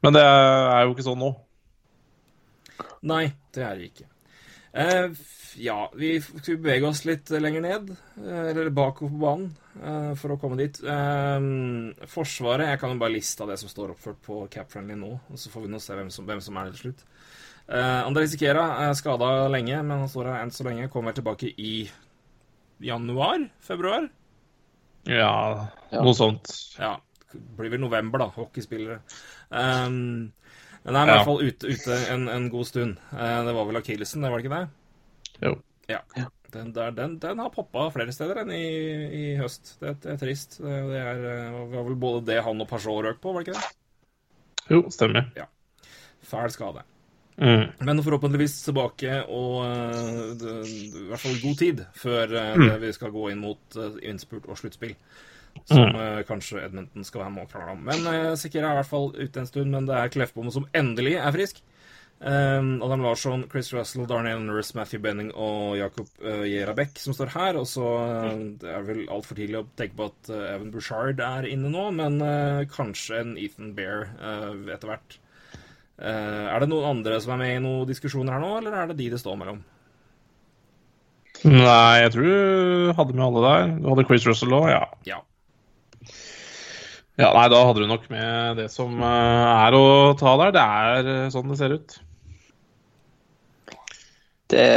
Men det er jo ikke sånn nå. Nei, det er det ikke. Eh, ja, vi skal bevege oss litt lenger ned, eh, eller bakover på banen, eh, for å komme dit. Eh, forsvaret Jeg kan jo bare liste av det som står oppført på Capfriendly nå, og så får vi nå se hvem som, hvem som er det til slutt. Eh, André Sikera er skada lenge, men han står her enn så lenge. Kommer tilbake i januar? Februar? Ja, Ja. noe sånt. Ja, blir vel november, da. Hockeyspillere. Um, Men han er i hvert fall ute, ute en, en god stund. Eh, det var vel akillesen, det var det ikke det? Jo. Ja. Den, der, den, den har poppa flere steder enn i, i høst. Det, det er trist. Det, det er, eh, var vel både det han og Pajot røk på, var det ikke det? Jo, stemmer. Ja. Fæl skade. Mm. Men forhåpentligvis tilbake og eh, det, i hvert fall god tid før Mm. vi skal gå inn mot innspurt og sluttspill. Som mm. kanskje Edmonton skal være krangle om. Men uh, Sikkerhet er i hvert fall ute en stund, men det er Kleffbom som endelig er frisk. Um, Adam Larsson, Chris Russell, Darnell Nurse, Matthew Benning og Jakob uh, Jerabek som står her. Og så uh, Det er vel altfor tidlig å tenke på at uh, Evan Bouchard er inne nå, men uh, kanskje en Ethan Bear eh, etter hvert. Eh, er det noen andre som er med i noen diskusjoner her nå, eller er det de det står mellom? Nei, jeg tror du hadde med alle der. Du hadde Chris Russell òg, ja. Ja. Ja. Nei, da hadde du nok med det som eh, er å ta der. Det er eh, sånn det ser ut. Det,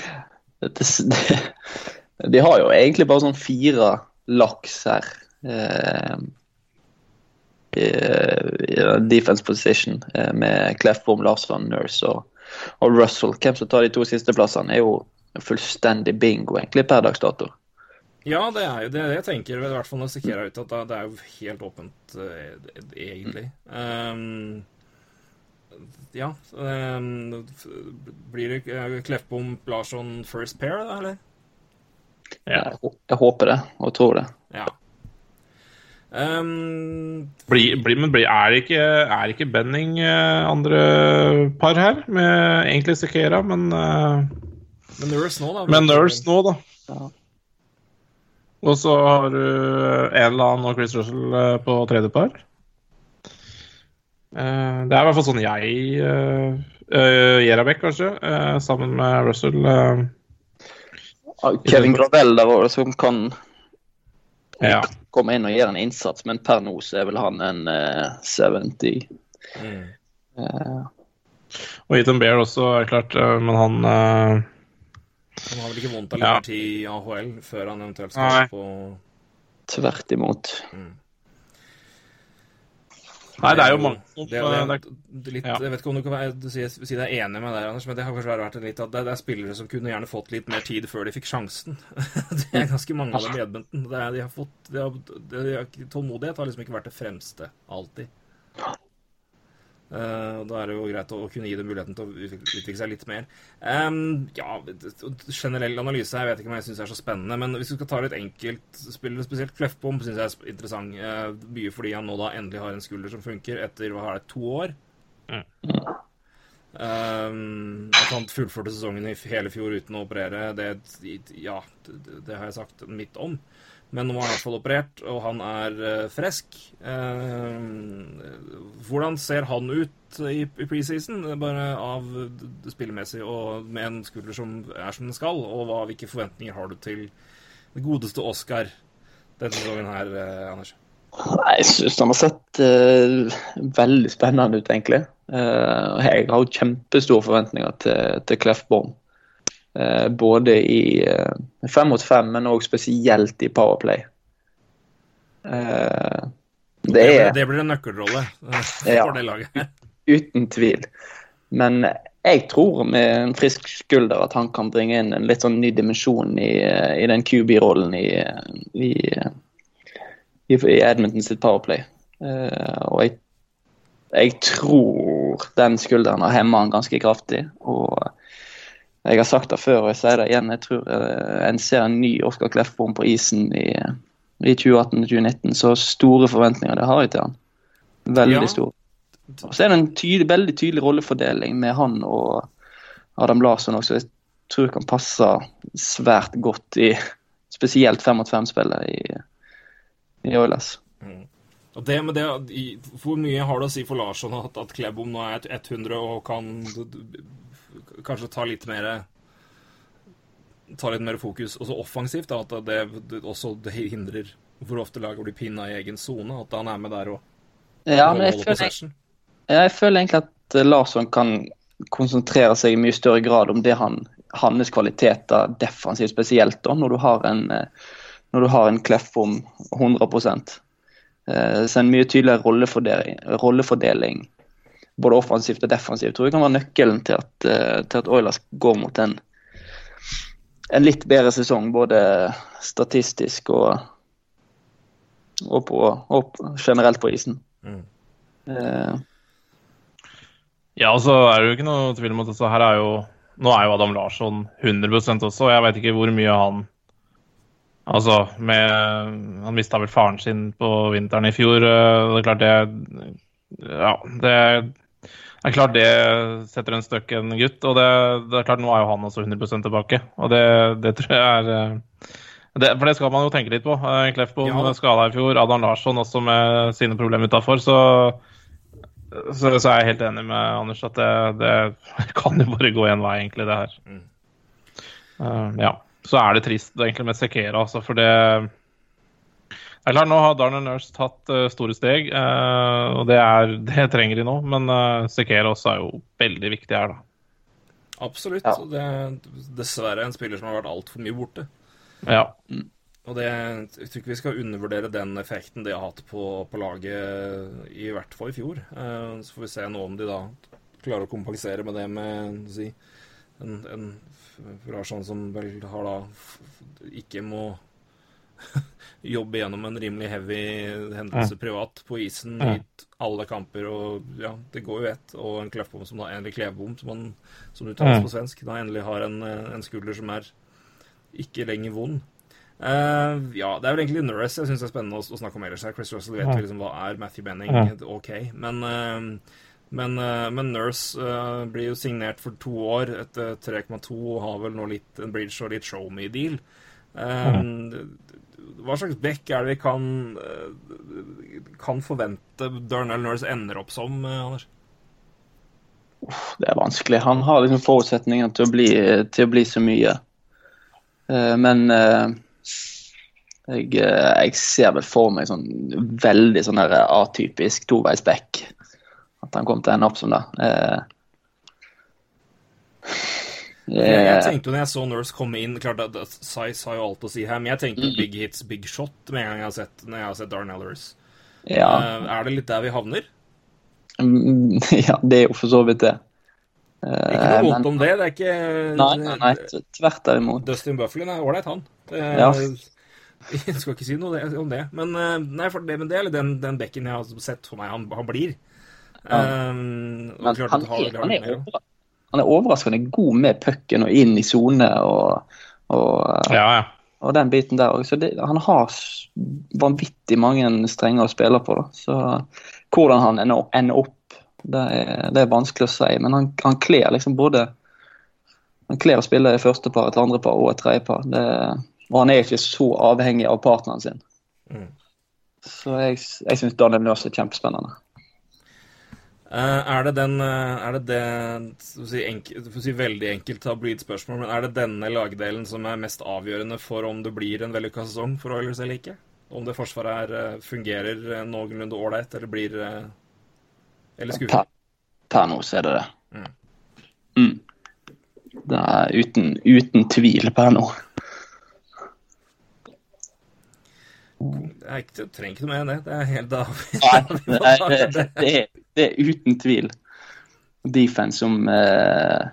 det, det De har jo egentlig bare sånn fire laks her. Eh, defense position eh, med Clefbom, Larsson, Nurse og, og Russell. Hvem som tar de to siste plassene, er jo fullstendig bingo egentlig per dags dato. Ja, det er jo det jeg tenker, i hvert fall når Sikera er ute, at det er jo helt åpent, egentlig. egentlig. Um, ja um, Blir det uh, Kleffbom, Larsson first pair, da, eller? Ja. Jeg, håper det, og tror det. Ja. Um, Bli, bli, men bli, er, det ikke, er ikke Benning eh, andre par her, med egentlig Sekera, men uh, men Nurse nå, da. Med Nurse nå, da. Ja. Og så har du Elan og Chris Russell eh, på tredje par. Eh, Det er i hvert fall sånn jeg uh, Jerabek, kanskje, eh, sammen med Russell. eh, Kevin Gravel der også, som kan ja. komme inn og gjøre en innsats, men per nå så er vel han en eh, 70. Mm. Eh, Og Ethan Bear også, er klart, eh, men han eh, Han har vel ikke vondt av litt Ja. mer tid i AHL før han eventuelt Nei. skal på tvert imot. Nei, det er jo mange det, det, det det, litt, ja. Jeg vet ikke om du kan være, si deg enig med deg, Anders, men det har kanskje vært litt at det, det er spillere som kunne gjerne fått litt mer tid før de fikk sjansen. det er ganske mange av dem i Edmonton. De har fått, de har, de har, Tålmodighet har liksom ikke vært det fremste alltid. Eh, og Da er det jo greit å, å kunne gi dem muligheten til å utvikle utvikle seg litt mer. Um, ja, generell analyse jeg vet ikke om jeg syns er så spennende, men hvis du skal ta litt enkeltspillere, spesielt Kleffbom, syns jeg er interessant. Uh, mye fordi han nå da endelig har en skulder som funker etter hva er det, to år. Um, at han fullførte sesongen i hele fjor uten å operere, det, ja, det, det har jeg sagt midt om. Men nå er han i hvert fall operert, og han er uh, frisk. Uh, hvordan ser han ut i, i preseason, bare av spillemessig, og med en skulder som er som den skal? Og hva, hvilke forventninger har du til det godeste Oscar denne sesongen her, uh, Anders? Nei, Jeg syns han har sett uh, veldig spennende ut, egentlig. Eh, jeg har jo kjempestore forventninger til, til Clef-Bomb. Eh, både i eh, fem mot fem, men òg spesielt i Powerplay. Eh, det er det blir en nøkkelrolle for Ja. det laget. uten tvil. Men jeg tror med en frisk skulder at han kan bringe inn en litt sånn ny dimensjon i, i den QB-rollen i, i, i, i Edmonton sitt Powerplay. Eh, og jeg, jeg tror den skulderen har hemma han ganske kraftig. Og jeg har sagt det før, og jeg sier det igjen. Jeg tror eh, en ser en ny Oskar Kleffbom på isen i, i 2018-2019. Så store forventninger det har jeg til han. Veldig Ja. store. Og så er det en tydelig, veldig tydelig rollefordeling med han og Adam Larsson også. Jeg tror kan passe svært godt i spesielt fem mot fem-spillet i, i Oilers. Og det med det, Hvor mye har det å si for Larsson at, at Klebom nå er 100 og kan kanskje ta litt mer Ta litt mer fokus også offensivt? Da, at det, det også det hindrer hvor ofte laget blir pinna i egen sone? At han er med der og Ja, men jeg føler, ja, jeg føler egentlig at Larsson kan konsentrere seg i mye større grad om det han, hans kvaliteter defensivt spesielt, da, når du har en, eh, når du har en Kleffbom 100 Eh, Så en mye tydeligere rollefordeling, rollefordeling både offensivt og defensivt, tror jeg kan være nøkkelen til at, eh, til at Oilers går mot en, en litt bedre sesong. Både statistisk og, og, på, og generelt på isen. Mm. Eh, Ja, og så er det jo ikke noe tvil om at altså, her er jo Nå er jo Adam Larsson 100% også, og jeg vet ikke hvor mye han Altså, med Han mista vel faren sin på vinteren i fjor. eh, Det er klart det Ja, det er klart det setter en støkk en gutt. Og det, det er klart nå er jo han også 100% tilbake. Og det, det tror jeg er eh, det, For det skal man jo tenke litt på. Eh, Kleppbom Ja. skada i fjor. Adam Larsson også med sine problemer utafor. Så så, så er jeg helt enig med Anders at det, det kan jo bare gå én vei, egentlig, det her. Mm. Uh, ja. Så er det trist egentlig med Sekera, altså, for det det er Nå har Darner Nurse tatt uh, store steg, uh, og det, er, det trenger de nå. Men uh, også er jo veldig viktig her, da. Absolutt. Ja. Det er dessverre en spiller som har vært altfor mye borte. Ja. Og det, jeg tror ikke vi skal undervurdere den effekten det har hatt på, på laget, i hvert fall i fjor. Uh, så får vi se nå om de da klarer å kompensere med det med si, en, en sånn som vel har da f- f- ikke må jobbe gjennom en rimelig heavy hendelse privat på isen i alle kamper, og ja, det går jo ett. Og en kleffbom som da endelig klevbom, som, han, som uttales på svensk, da endelig har en, en skulder som er ikke lenger vond. Uh, ja, det er vel egentlig Nurse jeg syns er spennende å, å snakke om ellers her. Chris Russell vet jo liksom hva er Matthew Benning. OK. Men, uh, men, eh, men Nurse uh, blir jo signert for to år etter 3,2 og har vel nå litt en bridge og litt show me-deal. Eh, Hva slags back er det vi kan, eh, kan forvente Darnell Nurse ender opp som, eh, Anders? det er vanskelig. Han har liksom forutsetninger til å bli, til å bli så mye. Eh, men jeg, jeg ser vel for meg sånn veldig sånn atypisk toveisback. At han kommer til å ende opp som det. Eh, Jeg, jeg eh, tenkte jo når jeg så Nurse komme inn Klart at Size har jo alt å si her, men jeg tenkte Mm. big hits, big shot med en gang jeg har sett, når jeg har sett Darnell Nurse. ja. Eh, er det litt der vi havner? Mm, ja, det er jo for så vidt det. Eh, Ikke noe vondt om det. Det er ikke Nei, nei, nei, tvert imot. Dustin Bufflin er ålreit, han. Det, Ja. Jeg skal ikke si noe om det. Men, eh, nei, for det, men det er den, den bekken jeg har sett for meg han, han blir. Ja. Um, klart han er, har han, er mer. overra- han er overraskende god med pucken og inn i sone og, og, Ja, ja. og den biten der òg. Så det, han har vanvittig mange strenger å spille på. Da. Så hvordan han ender, opp, det er, det er vanskelig å si. Men han, han kler liksom både Han kler å spille i første par, et andre par og et tredje par. Det, og han er ikke så avhengig av partneren sin. Mm. Så jeg, jeg syns Daniel Nøs er kjempespennende. Eh, er det den eh, Er det det for å si, enkel, for å si veldig enkelt har blitt spørsmål, men er det denne lagdelen som er mest avgjørende for om det blir en vellykka sesong for Oilers eller ikke? Om det forsvaret her eh, fungerer eh, noenlunde ålreit, eller blir eh, Eller skuffa? Per, per nå så er det det. Mm. Mm. Det er uten, uten tvil per nå. Det er ikke, trenger ikke noe mer enn det. Det er helt avgjørende. Det, det, er, det er uten tvil defense som eh,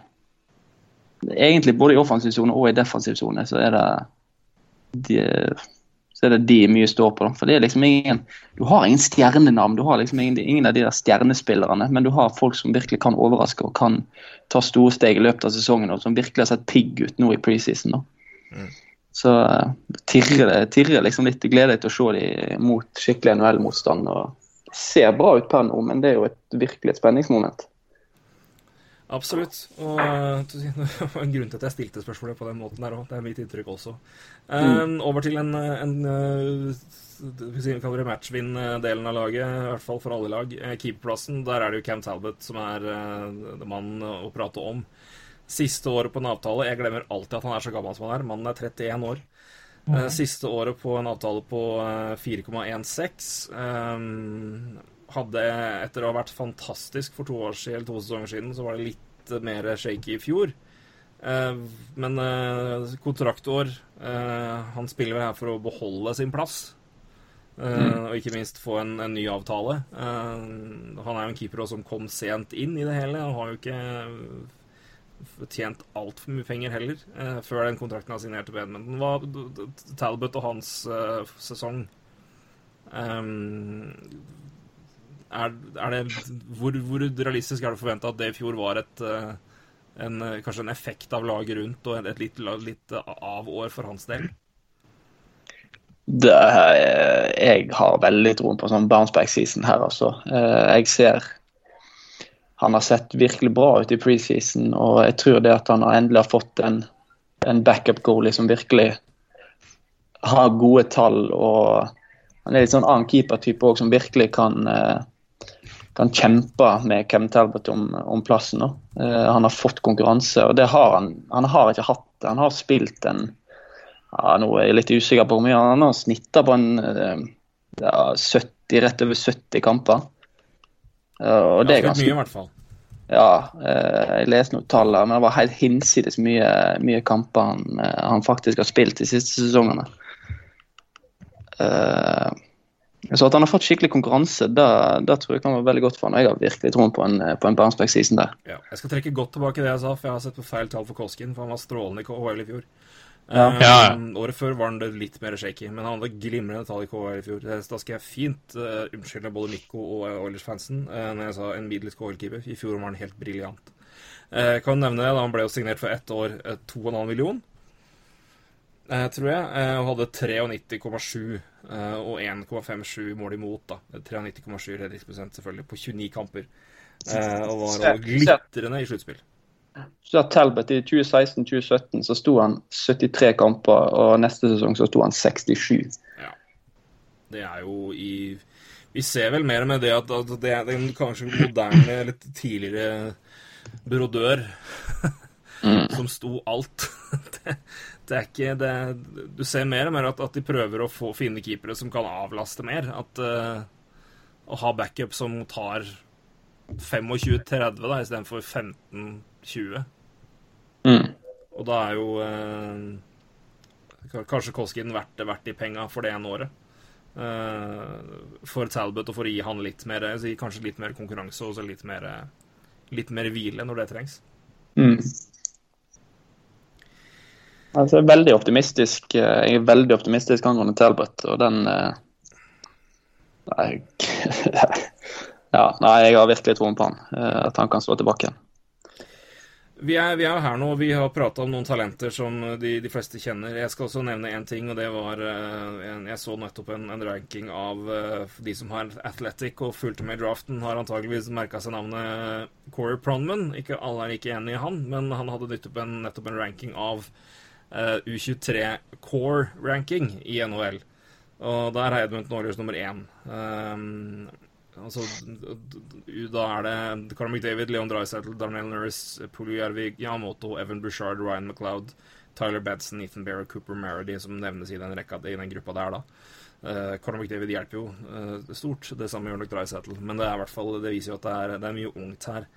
Egentlig både i offensiv sone og i defensiv sone så er det de, så er det de mye står på. For det er liksom ingen Du har ingen stjernenavn. Du har liksom ingen, ingen av de der stjernespillerne, men du har folk som virkelig kan overraske og kan ta store steg i løpet av sesongen, og som virkelig har sett pigg ut nå i preseason. da. Så eh, tirrer det tirrer liksom litt. Gleder meg til å se dem mot skikkelig NHL-motstand. og ser bra ut per nå, men det er jo et virkelig et spenningsmoment. Absolutt. Og eh, det var en grunn til at jeg stilte spørsmålet på den måten der òg. Det er mitt inntrykk også. Eh, Over til en, en eh, vil si, kaller det matchvinn-delen av laget, i hvert fall for alle lag. Eh, Keeperplassen, der er det jo Cam Talbot som er mannen å prate om. Siste året på en avtale Jeg glemmer alltid at han er så gammel som han er. Mannen er 31 år. Eh, Siste året på en avtale på eh, 4,16. Um, hadde, etter å ha vært fantastisk for to år siden, eller to sesonger siden, så var det litt eh, mer shaky i fjor. Uh, men uh, kontraktår uh, Han spiller vel her for å beholde sin plass. Mm. Og ikke minst få en, en ny avtale. Eh, han er jo en keeper også som kom sent inn i det hele. Han har jo ikke tjent altfor mye penger heller eh, før den kontrakten han signerte på Edmundton, d- Talbot og hans eh, sesong Um, er, er det, hvor, hvor realistisk er det å forvente at det i fjor var et eh, en, eh, kanskje en effekt av laget rundt og et, litt, litt av-år for hans del? Det, eh, jeg har veldig troen på sånn bounceback season her, altså. Jeg ser han har sett virkelig bra ut i preseason, og jeg tror det at han endelig har fått en, en backup goalie som virkelig har gode tall. og Han er litt sånn annen keeper-type òg, som virkelig kan, eh, kan kjempe med Kevin Talbot om, om plassen. nå. Eh, Han har fått konkurranse, og det har han. Han har ikke hatt det. Han har spilt en ja, Nå er jeg litt usikker på hvor mye han har snitta på en eh, ja, 70, rett over 70 kamper. Og det er Ganske mye, i hvert fall. ja, eh, jeg leste noen tall her, men det var helt hinsides mye, mye kamper han, eh, han faktisk har spilt de siste sesongene. Eh, så at han har fått skikkelig konkurranse, det, tror jeg kan være veldig godt for han. Og jeg har virkelig troen på en, på en bounceback season der. Ja. Jeg skal trekke godt tilbake det jeg sa, for jeg har sett på feil tall for Koskin. For han var strålende i KHL i fjor. Ja. Um, Ja, ja. Året før var han det litt mer shaky, men han hadde glimrende tall i KHL i fjor. Da skal jeg fint uh, unnskylde både Mikko og eh, Oilers-fansen uh, når jeg sa en middels KHL-keeper. I fjor var han helt briljant. Uh, kan nevne det, da han ble jo signert for ett år, eh, 2,5 million, uh, tror jeg, eh, og hadde 93,7 eh, og 1,57 mål imot, da. 93,7 redningsprosent, selvfølgelig, på 29 kamper. Eh, og var glitrende i sluttspill. Så at Talbot i 2016-2017 så sto han 73 kamper, og neste sesong så sto han 67. Ja. Det er jo i Vi ser vel mer med det at, at det er den kanskje moderne, litt tidligere brodør som sto alt. Det, det er ikke det Du ser mer og mer at, at de prøver å få finne keepere som kan avlaste mer. At uh, Å ha backup som tar 25-30 da, istedenfor 15-20. Mm. Og da er jo eh, kanskje Koskin verdt, verdt de penga for det ene året. Eh, for Talbot og for å gi han litt mer altså, kanskje litt mer konkurranse og litt mer, litt mer hvile når det trengs. Mm. Altså, jeg er veldig optimistisk eh, Jeg er veldig optimistisk angående Talbot, og den eh, Nei Ja, nei, jeg har virkelig troen på han. eh, At han kan slå tilbake igjen. Vi er, vi er her nå, vi har prata om noen talenter som de, de fleste kjenner. Jeg skal også nevne én ting, og det var eh, en, Jeg så nettopp en, en ranking av eh, de som har Athletic og fulgte med i draften, har antageligvis merka seg navnet Corey Pronman. Ikke alle er like enig i han, men han hadde nettopp en, nettopp en ranking av uh, U23 Core-ranking i NHL. Og der er Edmund Norges nummer én. Um, altså, da er det Carl McDavid, Leon Dreisaitl, Darnell Nurse, Pulu Jervik, Yamamoto, Evan Bouchard, Ryan McLeod, Tyler Badson, Ethan Bear og Cooper Marady, som nevnes i den, rekka, i den gruppa der, da. Uh, Conor McDavid hjelper jo uh, stort. Det samme gjør nok Dreisaitl. Men det, er hvert fall, det viser jo at det er, det er mye ungt her.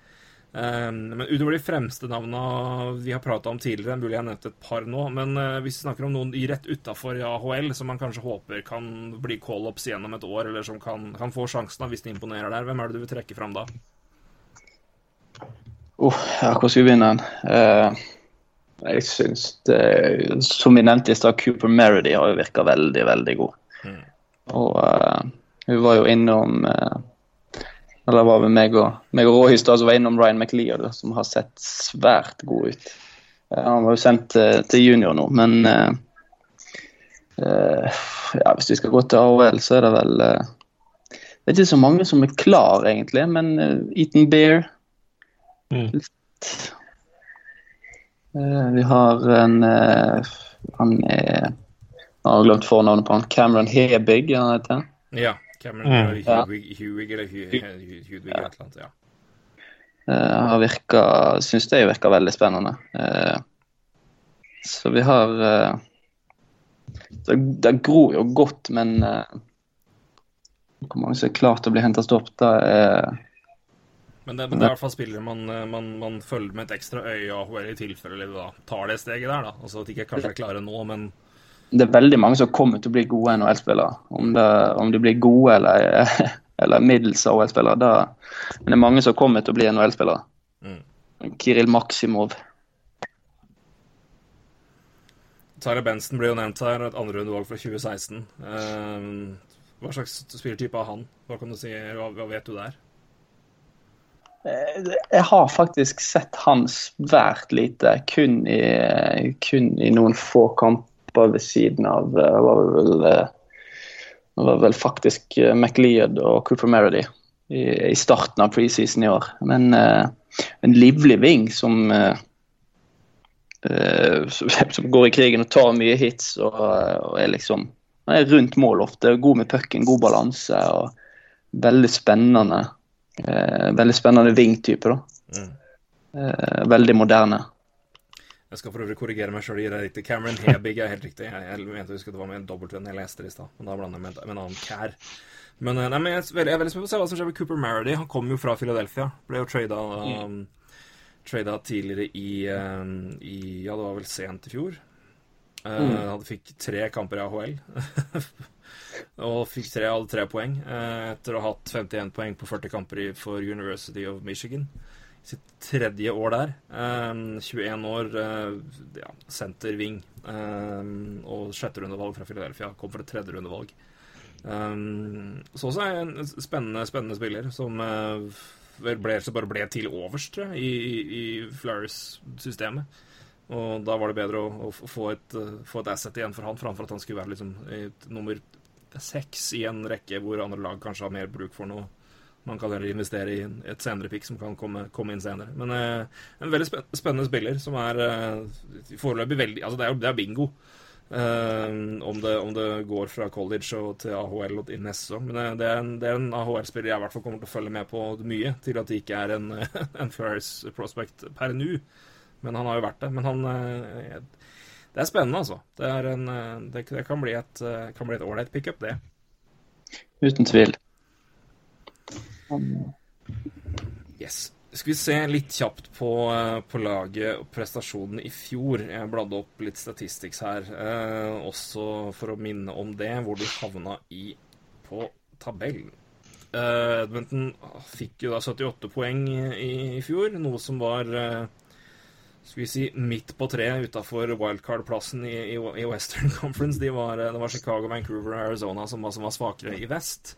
Um, men utover de fremste navnene vi har prata om tidligere, mulig jeg har nevnt et par nå, men eh, hvis vi snakker om noen rett utafor AHL, som man kanskje håper kan bli call-ups gjennom et år, eller som kan, kan få sjansen hvis de imponerer der, hvem er det du vil trekke fram da? Oh, ja, hvor skal vi begynne? Eh, jeg syns det Som vi nevnte i stad, Cooper Meredy har jo virka veldig, veldig god. Mm. Og uh, hun var jo innom eh, Eller var det meg og, meg og Roy stad som var innom Ryan McLeod, som har sett svært god ut. Eh, han var jo sendt eh, til junior nå, men eh, ja, hvis vi skal gå til AHL, så er det vel Det er ikke så mange som er klar, egentlig, men Eaton Bear Mm. Eh, Vi har en Han er Jeg har glemt fornavnet på han. Cameron Hebig, han heter. Ja. Cameron Mm. Hewig, Hewig eller Hu- Hu- eller et eller annet. Ja. Uh, har virka Syns det virker veldig spennende. Uh, så vi har uh, det, det gror jo godt, men eh, hvor mange som er klart til å bli henta opp, da er Men det, men det er i hvert fall spillere man, eh, man, man følger med et ekstra øye og AHL i tilfelle de da tar det steget der, da. Altså at de ikke kanskje er klare nå, men det er veldig mange som kommer til å bli gode NHL-spillere. Om, om de blir gode eller, eller middels NHL-spillere, men det er mange som kommer til å bli NHL-spillere. Mm. Kiril Maksimov. Tyler Benson blir jo nevnt her, et andrerundevalg fra 2016. Eh, hva slags spillertype er han? Hva kan du si, hva, hva vet du der? Eh, Jeg har faktisk sett han svært lite, kun i, kun i noen få kamper ved siden av eh, var vel, eh, var vel faktisk eh, McLeod og Cooper Merody i, i starten av preseason i år. Men en livlig ving som som, som går i krigen og tar mye hits og, og er liksom han er rundt mål ofte. God med pucken, god balanse og veldig spennende. Eh, veldig spennende vingtype, da. Mm. Eh, veldig moderne. Jeg skal for øvrig korrigere meg sjøl. Riktig. Cameron Hebig er helt riktig. Jeg, jeg mente å huske det var med en dobbeltvenn jeg leste det i stad, men da blander jeg med, med en annen Care. Men, eh, nei, men jeg, er veldig- jeg er veldig spent på å se hva som skjer med Cooper Marady. Han kom jo fra Philadelphia. Ble jo trada um, tidligere i, um, i Ja, det var vel sent i fjor. Uh, Hadde fikk tre kamper i AHL. og fikk tre, alle tre poeng uh, etter å ha hatt 51 poeng på 40 kamper i, for University of Michigan. Sitt tredje år der. Eh, 21 år, eh, ja, senter-wing. Eh, og sjetterundevalg fra Philadelphia. Kom for et tredjerundevalg. Um, så også er en spennende, spennende spiller som eh, ble, så bare ble til overst i, i, Flyers-systemet. Og da var det bedre å, å få, et, eh, få et asset igjen for han, framfor at han skulle være liksom nummer seks i en rekke hvor andre lag kanskje har mer bruk for noe. Man kan heller investere i et senere pick som kan komme, komme inn senere. Men eh, en veldig spennende spiller som er eh, foreløpig veldig Altså, det er det er bingo. Eh, om, det, om det går fra college og til AHL og inn neste sesong. Men eh, det er en, en AHL-spiller jeg i hvert fall kommer til å følge med på mye, til at det ikke er en, en Ferris prospect per nå. Men han har jo vært det. Men han eh, Det er spennende, altså. Det, en, eh, det, kan bli et ålreit pickup, det. Uten tvil. Yes. Skal vi se litt kjapt på, eh, på laget og prestasjonen i fjor. Jeg bladde opp litt statistics her, eh, også for å minne om det, hvor de havna i på tabellen. Eh, Edmonton fikk jo da 78 poeng i, i fjor, noe som var eh, skal vi si midt på treet utafor wildcard-plassen i, i, i Western Conference. De var, eh, det var Chicago, Vancouver og Arizona som var, som var svakere i vest.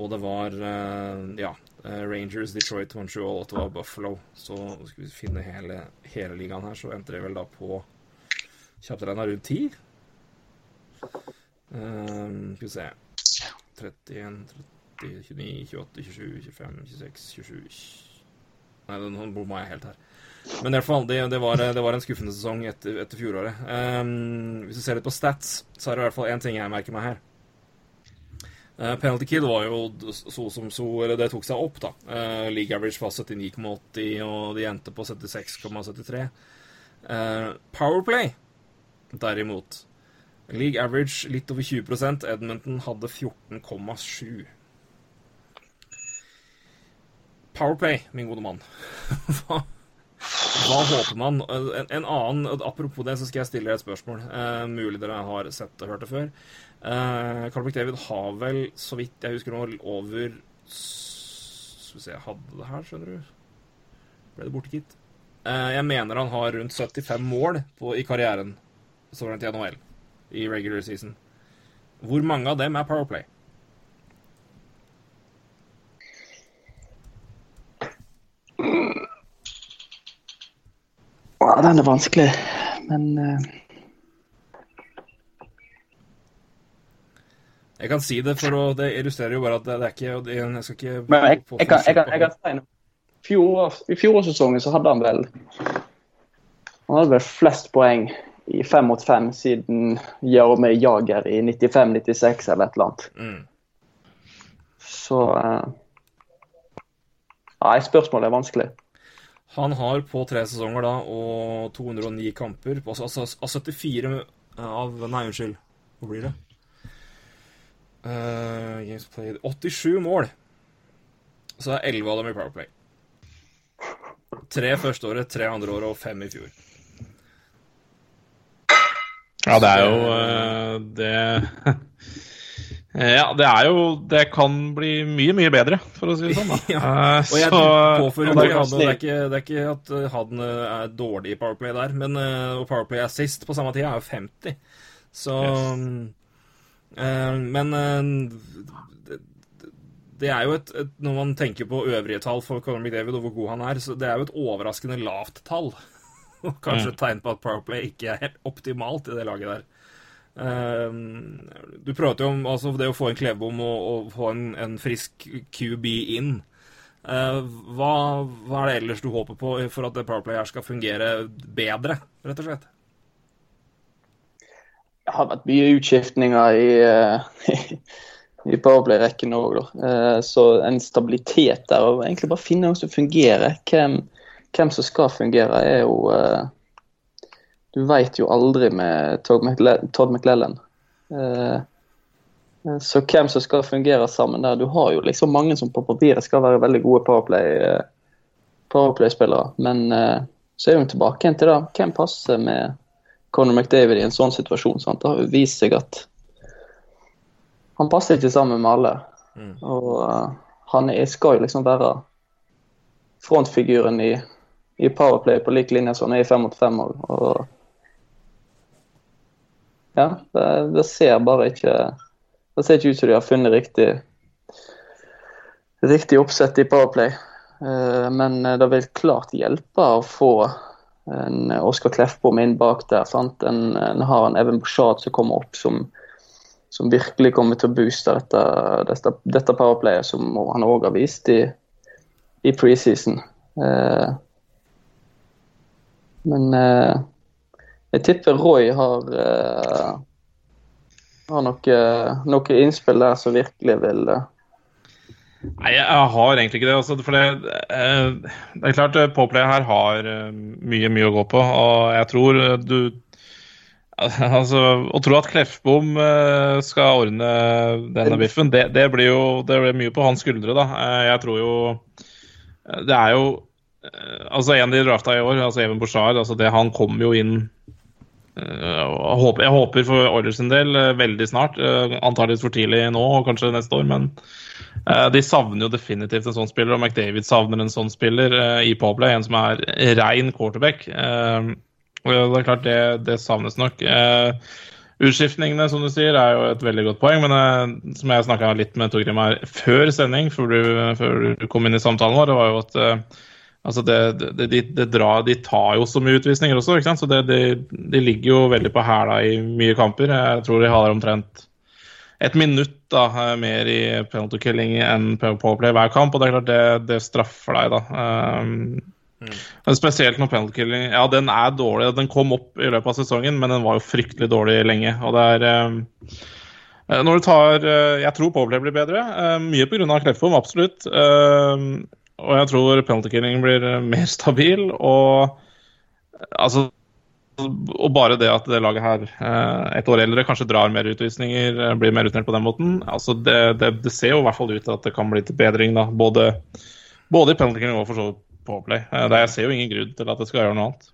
Og det var eh, ja, eh, Rangers, Detroit, Montreal, Ottawa, Buffalo. Så skal vi finne hele, hele ligaen her, så endte det vel da på kjapt regna rundt ti. Um, skal vi se 31, 30, 29, 28, 27, 25, 26, 27 Nei, nå bomma jeg helt her. Men i hvert fall, det, det, var, det var en skuffende sesong etter, etter fjoråret. Um, hvis du ser litt på stats, så er det i hvert fall én ting jeg merker meg her. Eh, penalty kill var jo så som så Eller det tok seg opp, da. Eh, league average var 79,80, og de endte på 76,73. Uh, Powerplay, derimot League average litt over 20 Edmonton hadde 14,7. Powerplay, min gode mann. Hva, hva håper man? En, en annen, Apropos det, så skal jeg stille deg et spørsmål. Eh, mulig dere har sett og hørt det før. Uh, Carl McDavid har vel, så vidt jeg husker nå, over Skal vi se, jeg hadde det her, skjønner du. Ble det borte, gitt. Eh, jeg mener han har rundt 75 mål på, i karrieren så langt i NHL i regular season. Hvor mange av dem er Powerplay? Ja, den er vanskelig, men eh, Jeg kan si det, for å, det illustrerer jo bare at det, det er ikke det, Jeg skal ikke Men jeg, jeg, kan, jeg, kan, jeg kan si noe. Fjor- I fjorårssesongen så hadde han vel Han hadde vel flest poeng i fem mot fem siden Jaromir Jager i 95-96 eller et eller annet. Mm. Så uh, Nei, spørsmålet er vanskelig. Han har på tre sesonger da og 209 kamper altså, altså, altså 74 av Nei, unnskyld. Hvor blir det? Eh, games played 87 mål. Så er 11 av dem i Powerplay. Tre første året, tre andre året og fem i fjor. Ja, det er jo uh, det Ja, det er jo Det kan bli mye, mye bedre, for å si det sånn. da. Ja, Eh, Og jeg så- påfører det- det, er ikke, det er ikke at Haden han uh, er dårlig i Powerplay der, men uh, og Powerplay assist på samme tid er jo 50. Så uh, Men uh, det, er jo et, et Når man tenker på øvrige tall for Conor McDavid og hvor god han er, så det er jo et overraskende lavt tall. Og kanskje et tegn på at Powerplay ikke er helt optimalt i det laget der. Um, du prater jo om altså, det å få en klevbom og, og få en, en frisk QB inn. Uh, hva, hva er det ellers du håper på for at det Powerplay her skal fungere bedre, rett og slett? Det har vært mye utskiftninger i, eh, i Powerplay-rekken òg. Eh, Så en stabilitet der, og egentlig bare finne noe som fungerer. Hvem, hvem som skal fungere, er jo eh, Du veit jo aldri med Todd McLe- McLellan. Så hvem som skal fungere sammen der Du har jo liksom mange som på papiret skal være veldig gode Powerplay-spillere, Powerplay-spillere, men så er vi tilbake igjen til det. Hvem passer med Conor McDavid i en sånn situasjon. Sant? Det har vist seg at han passer ikke sammen med alle. Og uh, han er, skal jo liksom være frontfiguren i, i Powerplay på lik linje som han er i fem mot fem. Og, og ja, det, det ser bare ikke Det ser ikke ut som de har funnet riktig riktig oppsett i Powerplay. Uh, men det vil klart hjelpe å få en Oskar Kleffbom inn bak der. sant? En, en har en Even Bouchard som kommer opp, som, som virkelig kommer til å booste dette, dette, dette powerplayet, som han òg har vist i, i preseason. Eh, men eh, jeg tipper Roy har, eh, har noe, noe innspill der som virkelig vil eh, Nei, jeg, har egentlig ikke det. Altså, for det, eh, det er klart eh, Poplay her har eh, mye, mye å gå på. Og jeg tror du Altså, Å tro at Kleffbom skal ordne denne biffen, det, det blir jo det blir mye på hans skuldre, da. Jeg tror jo Det er jo Altså, en de drafta i år, altså Even Bouchard, altså det, han kommer jo inn Jeg håper for Oilers sin del veldig snart. Antakeligvis for tidlig nå, og kanskje neste år, men De savner jo definitivt en sånn spiller, og McDavid savner en sånn spiller eh, i Poblay, En som er rein quarterback. Eh, Det er klart, det, det savnes nok. Eh, Utskiftningene, som du sier, er jo et veldig godt poeng. Men eh, som jeg snakka litt med Torgrim her før sending, før du, før du kom inn i samtalen vår, det var jo at eh, altså det, det, de, drar, de tar jo så mye utvisninger også, ikke sant? så de, de ligger jo veldig på hæla i mye kamper. Jeg tror de har omtrent et minutt da, eh, mer i penalty killing enn powerplay hver kamp, og det er klart det, det straffer deg, da. Um, mm. Spesielt når penalty killing Ja, den er dårlig. Den kom opp i løpet av sesongen, men den var jo fryktelig dårlig lenge. Og det er um, Når du tar uh, Jeg tror powerplay blir bedre. Uh, mye pga. Kleffbom, absolutt. Og jeg tror penalty killing blir mer stabil. Og altså og bare det at det laget her eh, et år eldre kanskje drar mer utvisninger, eh, blir mer rutinert på den måten, altså det, det, det, ser jo i hvert fall ut til at det kan bli til bedring, da. Både, både i penalty og for så vidt på play. Det, jeg ser jo ingen grunn til at det skal gjøre noe annet.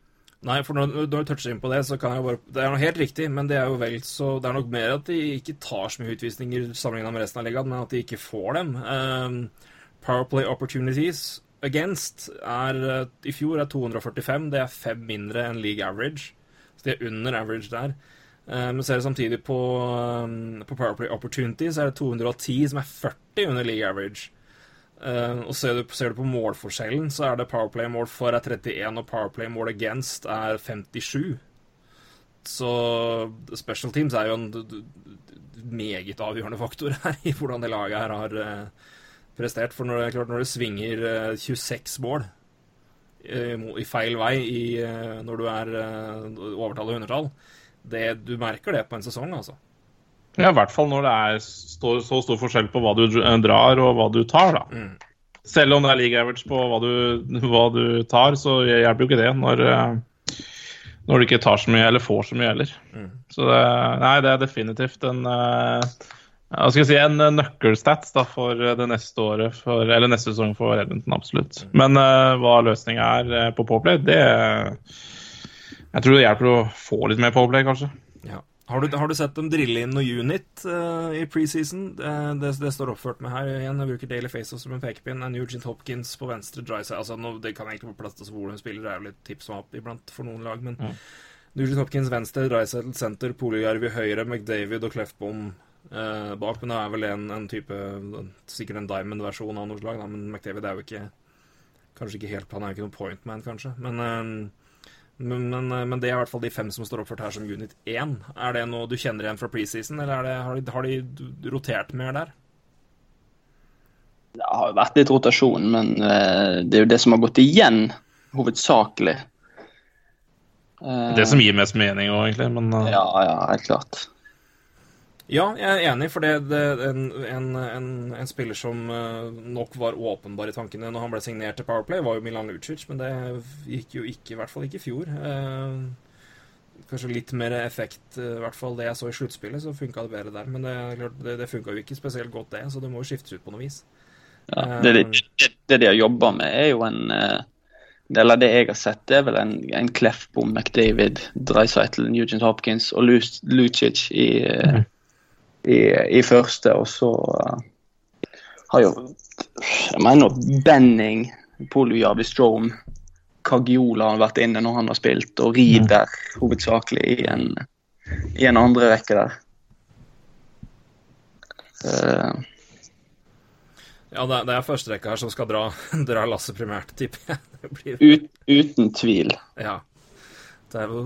Nei, for når, når du toucher inn på det, så kan jeg bare Det er noe helt riktig, men det er jo vel så Det er nok mer at de ikke tar så mye utvisninger sammenlignet med resten av ligaen, men at de ikke får dem. Um, Powerplay opportunities against er i fjor er 245. Det er fem mindre enn league average. Så de er under average der. Men ser du samtidig på, på Powerplay opportunity, så er det 210, som er 40 under league average. og ser du, ser du på målforskjellen, så er det Powerplay-mål for er 31, og Powerplay-mål against er 57. Så special teams er jo en meget avgjørende faktor her i hvordan det laget her har prestert. For når det, klart, når det svinger 26 mål i feil vei i, når du er overtall og undertall, det, du merker det på en sesong, altså. Ja, i hvert fall når det er så, så stor forskjell på hva du drar og hva du tar, da. Mm. Selv om det er league average på hva du, hva du tar, så hjelper jo ikke det når, når du ikke tar så mye eller får så mye heller. Mm. Så det, nei, det er definitivt en hva skal si, en nøkkelstats da, for det neste året, for, eller neste sesong for Edmonton, absolutt. Men uh, hva løsninga er på Powerplay, det Jeg tror det hjelper å få litt mer Powerplay, kanskje. Ja. Har du, har du sett dem drille inn noe unit uh, i preseason? Det, det, det står oppført med her igjen. Jeg bruker Daily Face som en pekepinn. En Eugene Hopkins på venstre drive side. Altså, nå, det kan egentlig få plass til hvor hun spiller, det er jo litt tips opp iblant for noen lag, men Eugene Hopkins venstre, Drysettle senter, Poljarvi høyre, McDavid og Clefbom eh, bak. Men det er vel en, en type Sikkert en diamond-versjon av noe slag, da, men McDavid er jo ikke Kanskje ikke helt Han er jo ikke noen point man, kanskje, men uh, men, men, men det er i hvert fall de fem som står oppført her som unit 1. Er det noe du kjenner igjen fra preseason, eller er det, har, de, har de rotert mer der? Det har jo vært litt rotasjon, men uh, det er jo det som har gått igjen, hovedsakelig. Eh, Det som gir mest mening òg, egentlig. Men uh, Ja, ja, helt klart. Ja, jeg er enig, for det, det en, en, en, en spiller som eh, nok var åpenbar i tankene når han ble signert til Powerplay, var jo Milan Lucic, men det gikk jo ikke, i hvert fall ikke i fjor. Eh, kanskje litt mer effekt, eh, i hvert fall det jeg så i sluttspillet, så funka det bedre der. Men det, klart, det, det funka jo ikke spesielt godt, det, så det må jo skiftes ut på noe vis. Ja, det, det, det, de har jobba med, er jo en Eller det jeg har sett, det er vel en, en Clefbom, McDavid, Dreisaitl, Nugent Hopkins og Lucic i, eh, i, i første. Og så uh, har jo Jeg mener Benning, Polujavi Strome, Kagiola har vært inne når han har spilt, og Rieder hovedsakelig i en, i en andre rekke der. Uh, Ja, det, er- det er førsterekka her som skal dra, dra lasset primært, tipper jeg. Blir, ut, uten tvil. ja. Det er jo,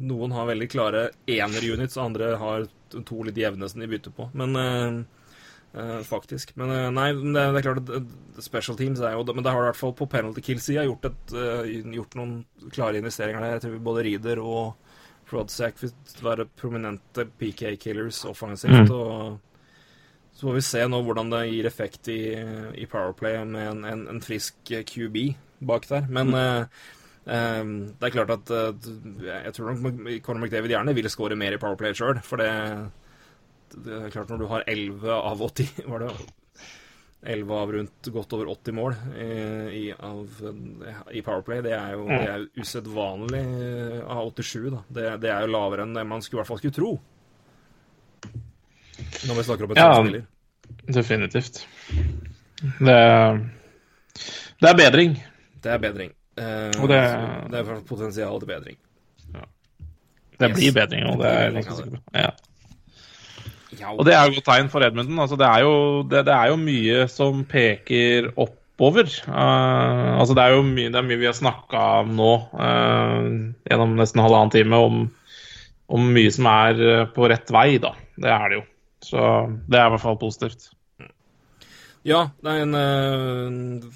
noen har veldig klare ener-units, andre har to litt jevne som de bytter på. Men eh, faktisk. Men eh, nei, det, det er klart at special teams er jo Men det har i hvert fall på penalty kill-sida gjort, et, gjort noen klare investeringer der. Jeg tror både Reader og Frodsack vil være prominente PK-killers offensivt. og så får vi se nå hvordan det gir effekt i, i Powerplay med en, en, en frisk QB bak der. Men mm. Det er klart at eh, jeg tror nok Conor McDavid gjerne vil skåre mer i Powerplay sjøl. For det, det er klart når du har 11 av 80 Var det 11 av rundt godt over 80 mål i, av, i Powerplay, det er jo, det er jo usedvanlig eh, av 87. da. Det, det er jo lavere enn man skulle, i hvert fall skulle tro. Når vi snakker om et Ja. spiller. definitivt. Det, det er bedring. Det er bedring. Eh, Og det- det er potensial til bedring. Det Yes. blir bedring, og det er ganske sikkert. Ja. Ja, Og det er jo godt tegn for Edmonton. Altså, det, er jo, det, det er jo mye som peker oppover. Uh, altså, det, er jo mye, det er mye vi har snakka om nå uh, gjennom nesten halvannen time, om, om mye som er eh, på rett vei, da. Det er det jo. Så det er i hvert fall positivt. Ja, det er en uh,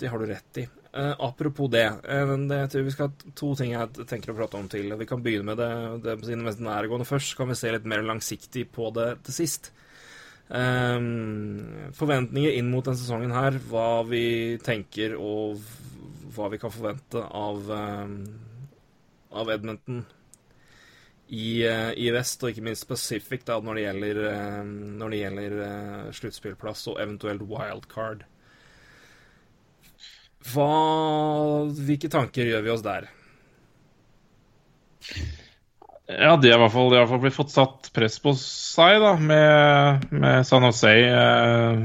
Det har du rett i. Eh, apropos det, uh, det jeg tror vi skal ha to ting jeg tenker å prate om til. Vi kan begynne med det, det det mest nærgående først, så kan vi se litt mer langsiktig på det til sist. Um, forventninger inn mot denne sesongen her, hva vi tenker og hva vi kan forvente av, um, av Edmonton i, uh, i vest, og ikke minst spesifikt når det gjelder, eh, når det gjelder sluttspillplass og eventuelt wildcard. Hva, hvilke tanker gjør vi oss der? Ja, de har i hvert fall, i hvert fall blitt fått satt press på seg, da, med, med San Jose eh,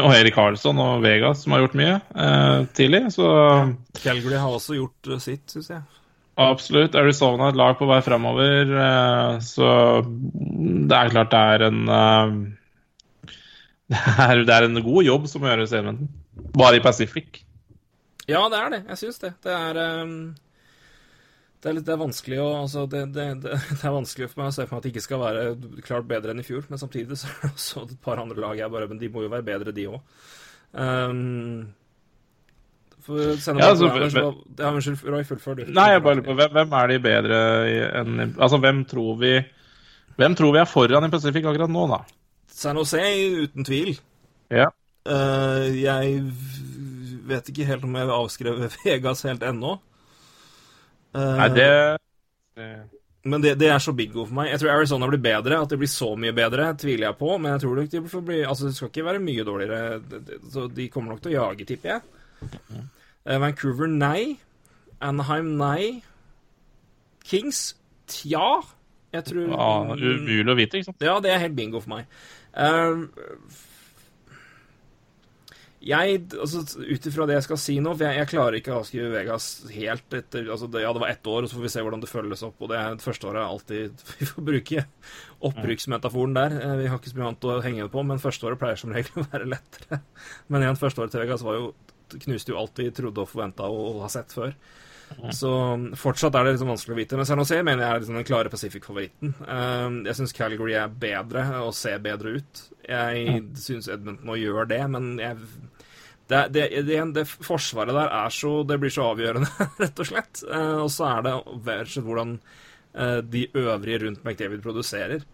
og Erik Karlsson og Vegas, som har gjort mye eh, tidlig. Så Calgary har også gjort eh, sitt, syns jeg. absolutt. Arizona er et lag på vei fremover. Eh, så det er klart det er en eh, det, er, det er en god jobb som må gjøres i Edmonton. Bare i Pacific. Ja, det er det. Jeg syns det. Det er um det er, litt, det er vanskelig å altså det, det, det, er vanskelig for meg å se for meg at det ikke skal være klart bedre enn i fjor, men samtidig så er det også et par andre lag jeg bare Men de må jo være bedre, de òg. Um, sende Ja, altså, ja, unnskyld, Roy, fullfør, du. Nei, jeg bare lurer på hvem, hvem er de bedre enn Altså, hvem tror vi Hvem tror vi er foran i Pacific akkurat nå, da? San Jose, uten tvil. Ja. Uh, jeg vet ikke helt om jeg vil avskrive Vegas helt ennå. Uh, Nei, det, det Men det, det er så bingo for meg. Jeg tror Arizona blir bedre. At det blir så mye bedre, tviler jeg på. Men jeg tror nok de får bli Altså, det skal ikke være mye dårligere. Det- det- Så de kommer nok til å jage, tipper jeg. Uh, Vancouver, nei. Anaheim, nei. Kings, tja. Jeg tror Ja, Umulig å vite, ikke sant? Ja, det er helt bingo for meg. Uh, jeg, altså Ut ifra det jeg skal si nå, for jeg, jeg klarer ikke å avskrive Vegas helt etter altså det, Ja, det var ett år, og så får vi se hvordan det følges opp. Og det, det første året er alltid Vi får bruke opprykksmetaforen der. Eh, Vi har ikke så mye annet å henge det på, men første året pleier som regel å være lettere. Men igjen, første året til Vegas var jo knuste jo alt vi trodde og forventa å ha sett før. Så fortsatt er det liksom vanskelig å vite. Men San Jose mener jeg er liksom den klare Pacific-favoritten. Eh, Jeg syns Calgary er bedre og ser bedre ut. Jeg syns Edmonton nå gjør det, men jeg det, det, det, det forsvaret der er så Det blir så avgjørende, rett og slett. Eh, og så er det hvordan eh, de øvrige rundt McDavid produserer.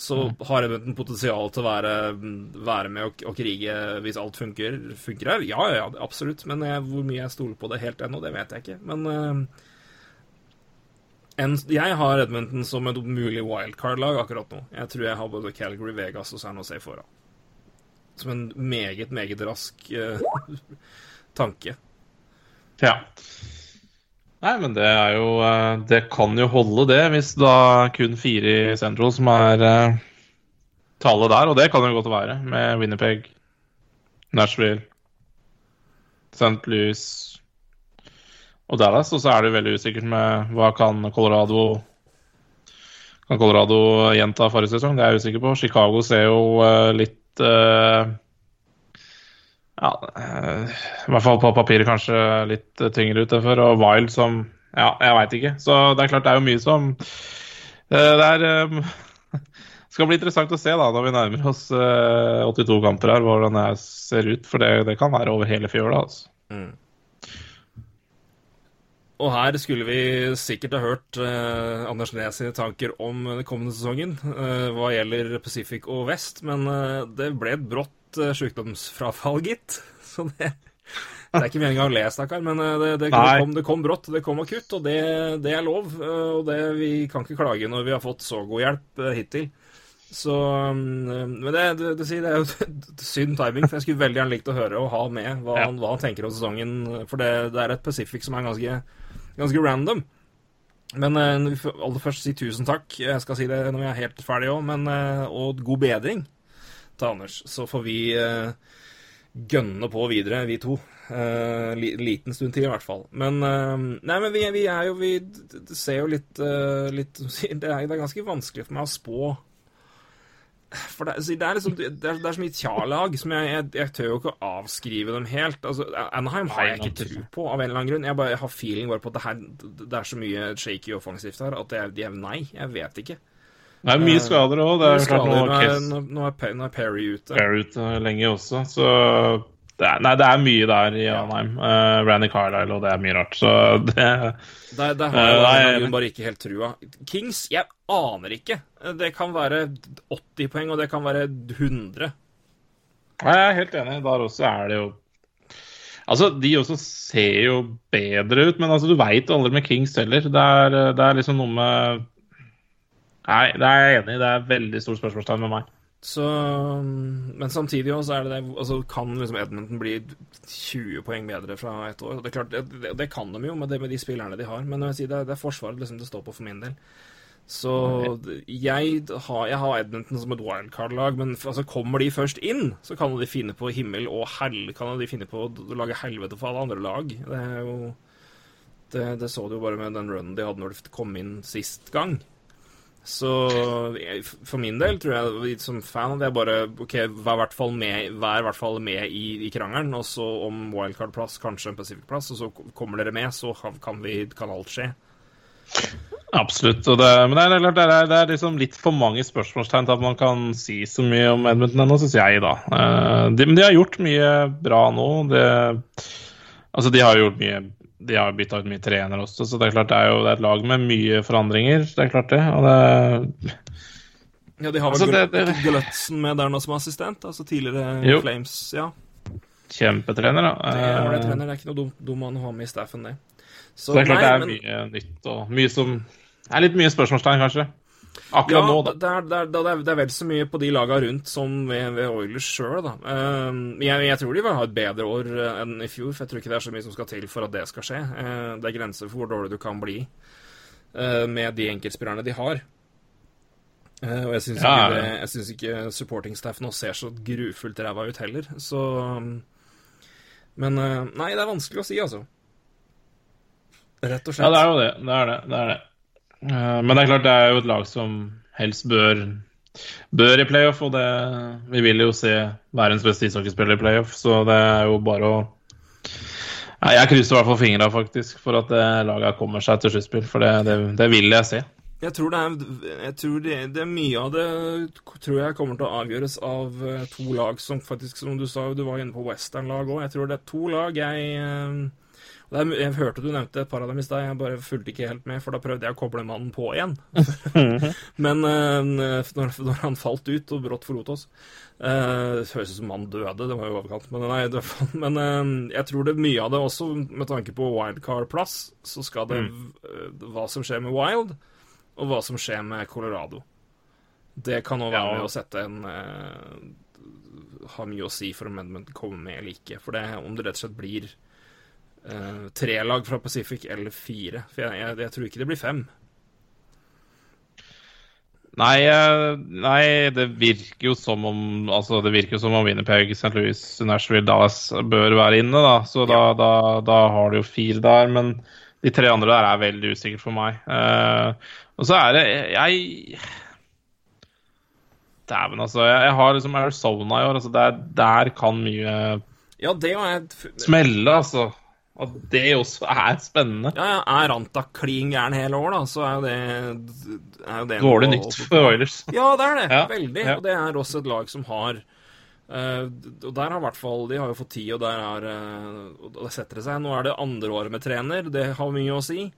Så har Edmonton potensial til å være, være med og, og krige hvis alt funker, funker her? Ja, ja, ja, absolutt. Men jeg, hvor mye jeg stoler på det helt ennå, det vet jeg ikke. Men uh, en, jeg har Edmonton som et mulig wildcard-lag akkurat nå. Jeg tror jeg har både Calgary, Vegas og San Jose foran. Som en meget, meget rask uh, tanke. Ja. Nei, men det er jo eh, Det kan jo holde, det, hvis da kun fire i Central som er eh, tallet der. Og det kan jo godt være, med Winnerpeg, Nashville, St. Louis og Dallas. Og så er det jo veldig usikkert med hva kan Colorado Kan Colorado gjenta forrige sesong? Det er jeg usikker på. Chicago ser jo eh, litt eh, ja, eh, i hvert fall på papiret kanskje litt eh, tyngre ut enn før. Og Wild som Ja, jeg veit ikke. Så det er klart det er jo mye som eh, Det er skal bli interessant å se da når vi nærmer oss eh, 82 kamper her, hvordan det ser ut. For det, det kan være over hele fjøla. Altså. Og her skulle vi sikkert ha hørt eh, Anders Nes sine tanker om den kommende sesongen eh, hva gjelder Pacific og Vest, men eh, det ble et brått uh, sykdomsfrafall, gitt. Så det, det er ikke meninga å le, stakkar, men eh, det, det, kom, det kom brått, det kom akutt, og det, det er lov. eh, og det, vi kan ikke klage når vi har fått så god hjelp eh, hittil. Så mm, Men det, det, det, det er jo synd timing, for jeg skulle veldig gjerne likt å høre og ha med hva, Ja. han, hva han tenker om sesongen. For det, det er et Pacific som er ganske, ganske random. Men eh, aller først si tusen takk. Jeg skal si det når vi er helt ferdige òg, men eh, Og god bedring til Anders. Så får vi eh, gønne på videre, vi to. Eh, li, liten stund til, i hvert fall. Men eh, Nei, men vi, vi er jo Vi ser jo litt, eh, litt det, er, det er ganske vanskelig for meg å spå for det, det, er liksom, det, er, det er så mye tja-lag som jeg, jeg, jeg tør jo ikke å avskrive dem helt. Altså, Anaheim har jeg ikke tro på, av en eller annen grunn. Jeg, bare, jeg har feeling bare på at det, her, det er så mye shaky offensivt her at jeg, jeg, nei, jeg vet ikke. Det er mye skader òg. Nå nå, nå, er, er Perry ute. Perry ute lenge også, så det er, Nei, det er mye der i Anheim. Uh, Randy Carlisle, og det er mye rart. Så det Der, der har jeg Eh, nei, annen grunn bare ikke helt trua. Kings, jeg aner ikke. Det kan være 80 poeng, og det kan være 100. Nei, Jeg er helt enig. Der også er det jo Altså, De også ser jo bedre ut, men altså, du veit aldri med Kings heller. Det er, det er liksom noe med Nei, det er jeg enig i. Det er veldig stort spørsmålstegn med meg. Så, men samtidig også er det det altså Kan liksom Edmonton bli 20 poeng bedre fra et år? Det, klart, det, det, kan de jo med, med de spillerne de har, men sier, det, det er forsvaret liksom det står på for min del. Så jeg har, jeg har Edmonton som et wildcard-lag, men altså, kommer de først inn, så kan de finne på himmel og hell, kan de finne på å lage helvete for alle andre lag. Det er jo det, det så du jo bare med den runnen de hadde når de kom inn sist gang. Så jeg, for min del tror jeg som fan det er bare OK, vær i hvert fall med, hvert fall med i, i krangelen, og så om wildcard-plass, kanskje en Pacific-plass, og så kommer dere med, så kan, vi, kan alt skje. Absolutt. Det, men det er, det, er, det er liksom litt for mange spørsmålstegn til at man kan si så mye om Edmonton ennå, syns jeg, da. Eh, men de har gjort mye bra nå. Det, altså, de har gjort mye De har bytta ut mye trenere også, så det er klart det er jo det er et lag med mye forandringer. Det er klart det. Og det Ja, de har vel Altså, det- Gul- med der nå som assistent, altså tidligere Jo. Flames. Ja, Kjempetrener, da. det er, det trener, det er ikke noe dum, dum å ha med i staffen, det. Så, Så det er klart nei, det er men- mye nytt og mye som Det er litt mye spørsmålstegn, kanskje. Akkurat ja, nå, da. Det er, det, er, det, er, vel så mye på de laga rundt som ved, ved Oilers sjøl, da. Um, jeg, jeg tror de vil ha et bedre år eh, enn i fjor, for jeg tror ikke det er så mye som skal til for at det skal skje. Eh, det er grenser for hvor dårlig du kan bli eh, med de enkeltspillerne de har. Eh, og jeg syns Ja, ikke, ja. ikke supporting staff nå ser så grufullt ræva ut heller, så um, Men nei, det er vanskelig å si, altså. Rett og slett. Ja, det er jo det. Det er det. det, er det. Eh, Men det er klart, det er jo et lag som helst bør Bør i playoff, og det Vi vil jo se verdens beste ishockeyspiller i playoff, så det er jo bare å Nei, Jeg krysser i hvert fall fingra faktisk for at det laget kommer seg til sluttspill, for det, det, det vil jeg se. Jeg tror, det er, tror det, det mye av det tror jeg kommer til å avgjøres av eh, to lag som faktisk, som du sa, du var inne på western-lag òg. Jeg tror det er to lag jeg eh, er, Jeg hørte du nevnte et par av dem i stad, jeg bare fulgte ikke helt med, for da prøvde jeg å koble mannen på igjen. Men uh, når, når han falt ut og brått forlot oss uh, Det høres ut som mannen døde, det var jo overkant. Men, nei, det, men uh, jeg tror det er mye av det også, med tanke på wildcard-plass, så skal det eh, Hva som skjer med Wild, og hva som skjer med Colorado. Det kan òg være Ja. med å sette en uh, Ha mye å si for om Edmund kommer med eller ikke. For det, om det rett og slett blir eh, tre lag fra Pacific eller fire. For jeg, jeg, jeg tror ikke det blir fem. Nei, eh, nei, det virker jo som om Altså, det virker jo som om Winnerpeg, St. Louis, Nashville, Dallas bør være inne, da. Så da, da, da har du jo fire der. Men de tre andre der er veldig usikkert for meg. Eh, og så er det Jeg Dæven, altså. Jeg, jeg har liksom Arizona i år. Altså, der, der kan mye Ja, det er smelle, altså. Og det også er spennende. Ja, ja, er Ranta klin gæren hele år, da, så er jo det, er jo det Dårlig noe- nytt for Oilers. Ja, det er det. Ja, Veldig. ja. Og det er også et lag som har uh, Og der har i hvert fall De har jo fått tid, og der er, uh, Og det setter det seg. Nå er det andre året med trener. Det har mye å si.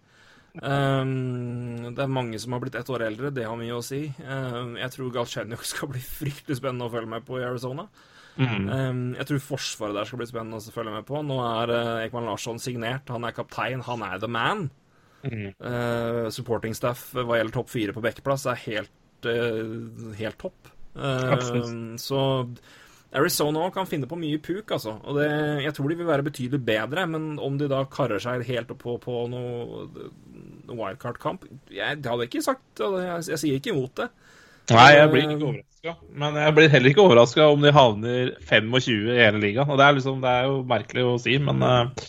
Um, det er mange som har blitt ett år eldre. Det har mye å si. Um, jeg tror Galchenyuk skal bli fryktelig spennende å følge med på i Arizona. Mhm. Um, jeg tror Forsvaret der skal bli spennende å følge med på. Nå er uh, Ekman Larsson signert. Han er kaptein. Han er the man. Mm. Uh, supporting staff hva gjelder topp fire på backplass, er helt, uh, helt topp. Uh, så Arizona kan finne på mye puk, altså. Og det, jeg tror de vil være betydelig bedre, men om de da karrer seg helt opp på, på noe noe wildcard-kamp jeg, Det hadde ikke sagt. Jeg, jeg sier ikke imot det. Nei, jeg blir ikke overraska. Men jeg blir heller ikke overraska om de havner 25 i hele ligaen. Og det er, liksom, det er jo merkelig å si, men eh,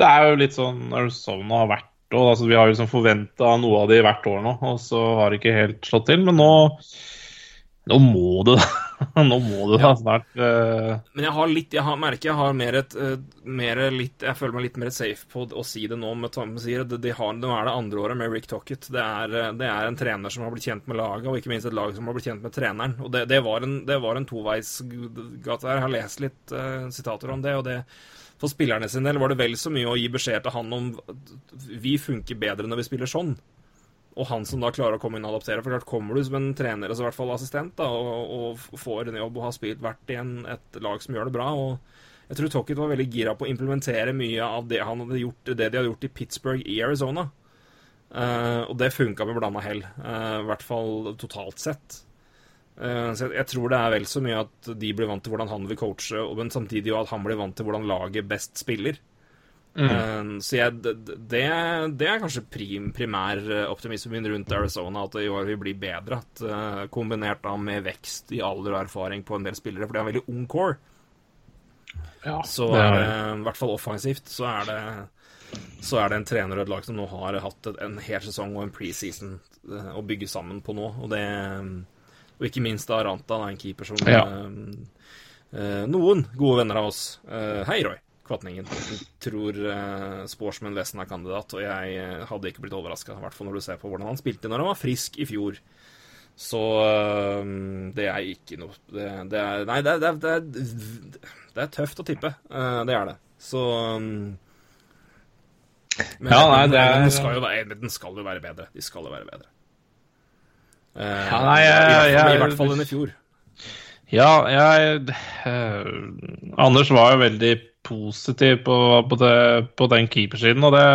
det er jo litt sånn Arizona har vært og, altså, Vi har jo liksom forventa noe av de hvert år nå, og så har det ikke helt slått til. Men nå, nå må du. Nå må du da snart. Uh... Men jeg har litt, jeg har, merker jeg har mer et eh, mer litt, Jeg føler meg litt mer safe på å si det nå. med Tom sier at de, har, Nå er det andre året med Rick Tocket. Det eh, det er en trener som har blitt kjent med laget, og ikke minst et lag som har blitt kjent med treneren. Og Det, det var en, det var en toveisgate her. Jeg har lest litt uh, sitater om det. og det for spillerne sin del var det vel så mye å gi beskjed til han om vi funker bedre når vi spiller sånn. Og han som da klarer å komme inn og adoptere. For klart kommer du som en trener, altså i hvert fall assistent, da, og, og får en jobb og har spilt vært i en, et lag som gjør det bra. og Jeg tror Tocket var veldig gira på å implementere mye av det han hadde gjort, det de hadde gjort i Pittsburgh i Arizona. Uh, og det funka med blanda hell, uh, i hvert fall totalt sett. Uh, så jeg, jeg tror det er vel så mye at de blir vant til hvordan han vil coache, men samtidig at han blir vant til hvordan laget best spiller. Eh, så jeg, det, det, er kanskje prim, primæroptimismen min rundt Arizona, at det i år vil bli bedre. At, eh, kombinert da med vekst i alder og erfaring på en del spillere, for de har en veldig ung core. så det er det, i hvert fall offensivt, så er det så er det en trener og et lag som nå har hatt en hel sesong og en preseason eh, å bygge sammen på nå. Og, det, og ikke minst da Ranta, da, en keeper som Ja. eh, eh, noen gode venner av oss eh, Hei, Roy Kvatningen. Tror uh, Sportsman Wesen er kandidat, og jeg eh, hadde ikke blitt overraska. I hvert fall når du ser på hvordan han spilte når han var frisk i fjor. Så uh, det er ikke noe det, det er Nei, det, det, det, er, tøft å tippe. Uh, det er det. Så um, men, Ja, nei, det er- den, skal jo være, den skal jo være bedre. De skal jo være bedre. Uh, Ja, nei, i, hvert fall, jeg- jeg- I hvert fall enn i fjor. Ja, jeg uh, Anders var jo veldig positiv på, på, det, på den keepersiden, og det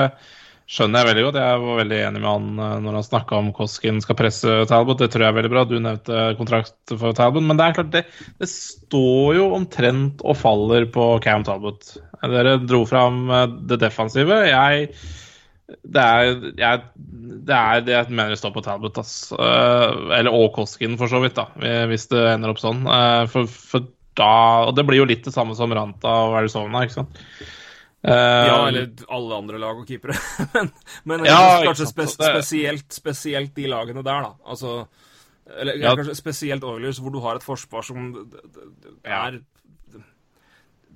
skjønner jeg veldig godt. Jeg var veldig enig med han eh, når han snakka om Koskin skal presse Talbot. Det tror jeg er veldig bra. Du nevnte kontrakt for Talbot. Men det er klart, det, det står jo omtrent og faller på Cam Talbot. Dere dro fram eh, det defensive. Jeg Det er, det jeg mener står på Talbot, ass. Eh, eller og Koskin, for så vidt, da. Hvis det ender opp sånn. For, for da Og det blir jo litt det samme som Ranta og Arizona, ikke sant. Eh, Ja, eller alle andre lag og keepere. men men Ja, kanskje spes spesielt, spesielt de lagene der, da. Altså Eller Ja. kanskje spesielt Oilers, hvor du har et forsvar som er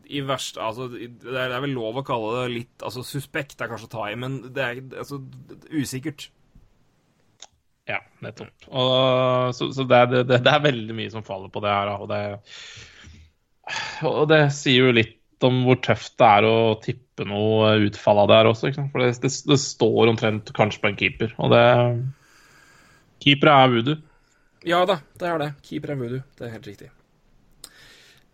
i verste Altså, det er, det er vel lov å kalle det litt Altså, suspekt er kanskje å ta i, men det er altså usikkert. Ja, nettopp. Og, så så det, er- det, det, det er veldig mye som faller på det her. Og det, og det sier jo litt om hvor tøft det er å tippe noe utfall av det her også. For det, det, det står omtrent kanskje på en keeper. Og det Keepere er voodoo. Ja da, det er det. Keeper er voodoo. Det er helt riktig.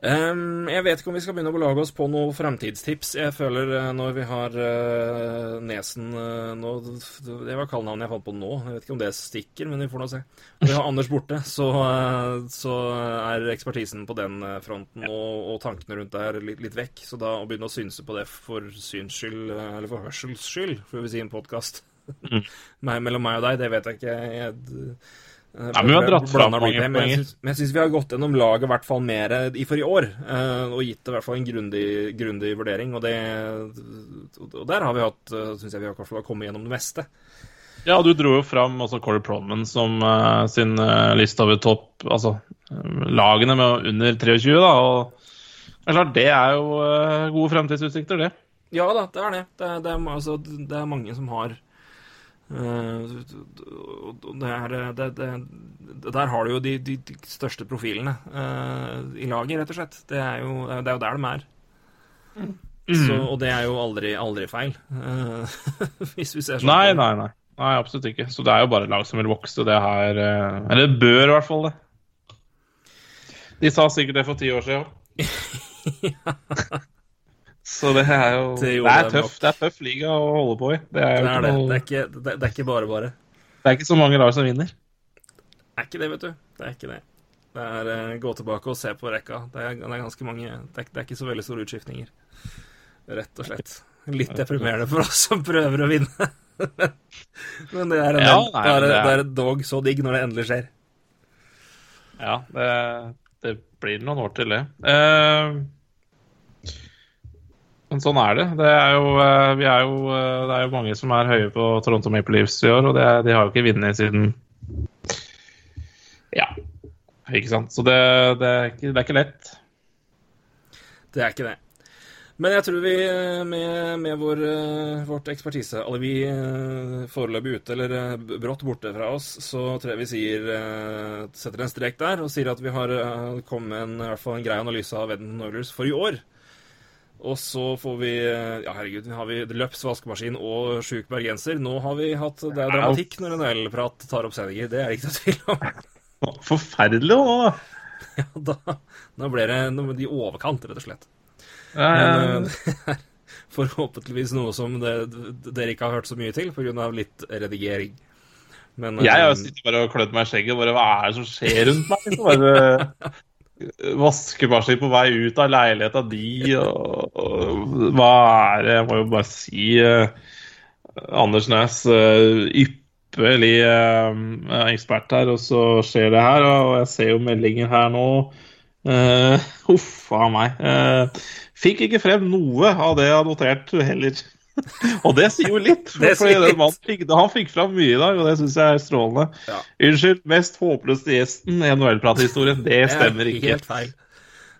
Ehm, jeg vet ikke om vi skal begynne å belage oss på noen fremtidstips. Jeg føler uh, når vi har uh, Nesen uh, nå, Det var kallenavnet jeg fant på nå. Jeg vet ikke om det stikker, men vi får nå se. Når vi har Anders borte, så, så er ekspertisen på den fronten og, og tankene rundt det her litt, litt vekk. Så da å begynne å synse på det for syns skyld, eller for hørsels skyld, får vi si i en podkast mellom meg og deg, det vet jeg ikke. Jeg, eh, Ja, men vi har dratt fram mange litt, men jeg syns- vi har gått gjennom laget i hvert fall mer i for i år, eh, og gitt det i hvert fall en grundig, grundig vurdering. Og, det, og der har vi hatt, syns jeg vi har kommet gjennom det meste. Ja, du dro jo fram altså Corey Proman som uh, sin uh, liste over topp Altså eh, lagene med under 23, da. Og det er klart, det er jo uh, gode fremtidsutsikter, det. Ja da, det er det. Det det er, altså, det er mange som har eh, og det er, det, det, Der har du jo de, de, de største profilene eh, i laget, rett og slett. Det er jo, det er jo der de er. Så, og det er jo aldri, aldri feil, eh, hvis vi ser sånn Nei, nei, nei. Nei, Absolutt ikke. Så det er jo bare lag som vil vokse. Det her eh, Eller det bør i hvert fall det. De sa sikkert det for ti år siden òg. Så det er jo Det Det, er tøff, det er tøff liga å holde på i. Det er, Det er det. noe, Det er ikke, det, er ikke bare bare. det er ikke så mange lag som vinner. Det er ikke det, vet du. Det er ikke det. Det er uh, Gå tilbake og se på rekka. Det er, det er ganske mange det er, er ikke så veldig store utskiftninger. Rett og slett. Litt deprimerende for oss som prøver å vinne. Men det er, en, Ja, det, nei, er, det er- det er dog så digg når det endelig skjer. Ja, det, det blir noen år til det. Eh, men sånn er det. Det er, jo, eh, er jo, eh, det er jo mange som er høye på Toronto Maple Leafs i år, og det, de har jo ikke vunnet siden Ja, ikke sant. Så det, det, er, ikke, det er ikke lett. Det er ikke det. Men jeg tror vi eh, med, med vår, vårt vi foreløpig ute eller brått borte fra oss, så tror jeg vi sier setter en strek der og sier at vi har kommet med en, i hvert fall en grei analyse av Edmonton Oilers for i år. Og så får vi eh, Ja, herregud, har vi Løps vaskemaskin og sjuk bergenser. Nå har vi hatt Det er dramatikk når en NHL-prat tar opp sendinger. Det er det ikke noe tvil om. Forferdelig òg, da. Ja, da, nå ble det noe i overkant, rett og slett. Eh, Men eh, det er forhåpentligvis noe som dere ikke har hørt så mye til, pga. litt redigering. Men jeg har eh, jo sittet bare og klødd meg i skjegget. Bare, hva er det som skjer rundt meg? Bare, vaskemaskin på vei ut av leiligheta di, og, og hva er det Jeg må jo bare si eh, Anders Næs, uh, ypperlig eh, ekspert her, og så skjer det her. Og jeg ser jo meldinger her nå. Uh, Huff a meg. Fikk ikke frem noe av det jeg har notert heller. Og det sier jo litt. For, fordi den mannen fikk, han fikk fram mye i dag, og det syns jeg er strålende. Ja. Unnskyld, mest håpløste gjesten i NHL-prathistorien. Det stemmer er ikke. Helt feil.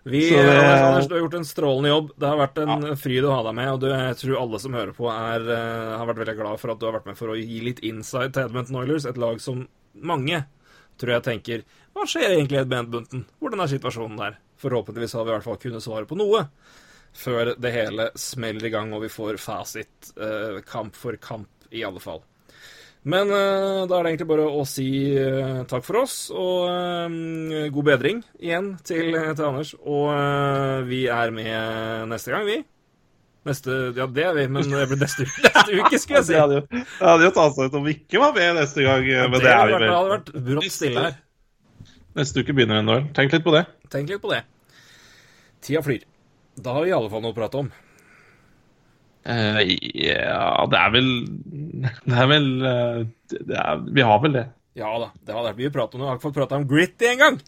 Vi, Så det- Anders, du har gjort en strålende jobb. Det har vært en fryd å ha deg med. Og du, jeg tror alle som hører på, er, eh, har vært veldig glad for at du har vært med for å gi litt insight til Edmonton Oilers. Et lag som mange tror jeg tenker Hva skjer egentlig i Edmonton? Hvordan er situasjonen der? Forhåpentligvis har vi i hvert fall kunnet svare på noe før det hele smeller i gang og vi får fasit eh, kamp for kamp, i alle fall. Men eh, da er det egentlig bare å si eh, takk for oss, og eh, god bedring igjen til, til Anders. Og eh, vi er med neste gang, vi. Neste, ja, det er vi, men det blir neste, neste uke, skulle jeg si. Det hadde jo, det hadde jo tatt seg ut om vi ikke var med neste gang. Men det er vi vel. Det hadde vært brått stille her. Neste uke begynner NHL. Tenk litt på det. Tenk litt på det. Tida flyr. Da har vi i alle fall noe å prate om. Uh, ja, det er vel Det er vel eh, det er, Vi har vel det. Ja da, det har vært mye prat om det. Jeg har ikke fått prata om Gritty engang!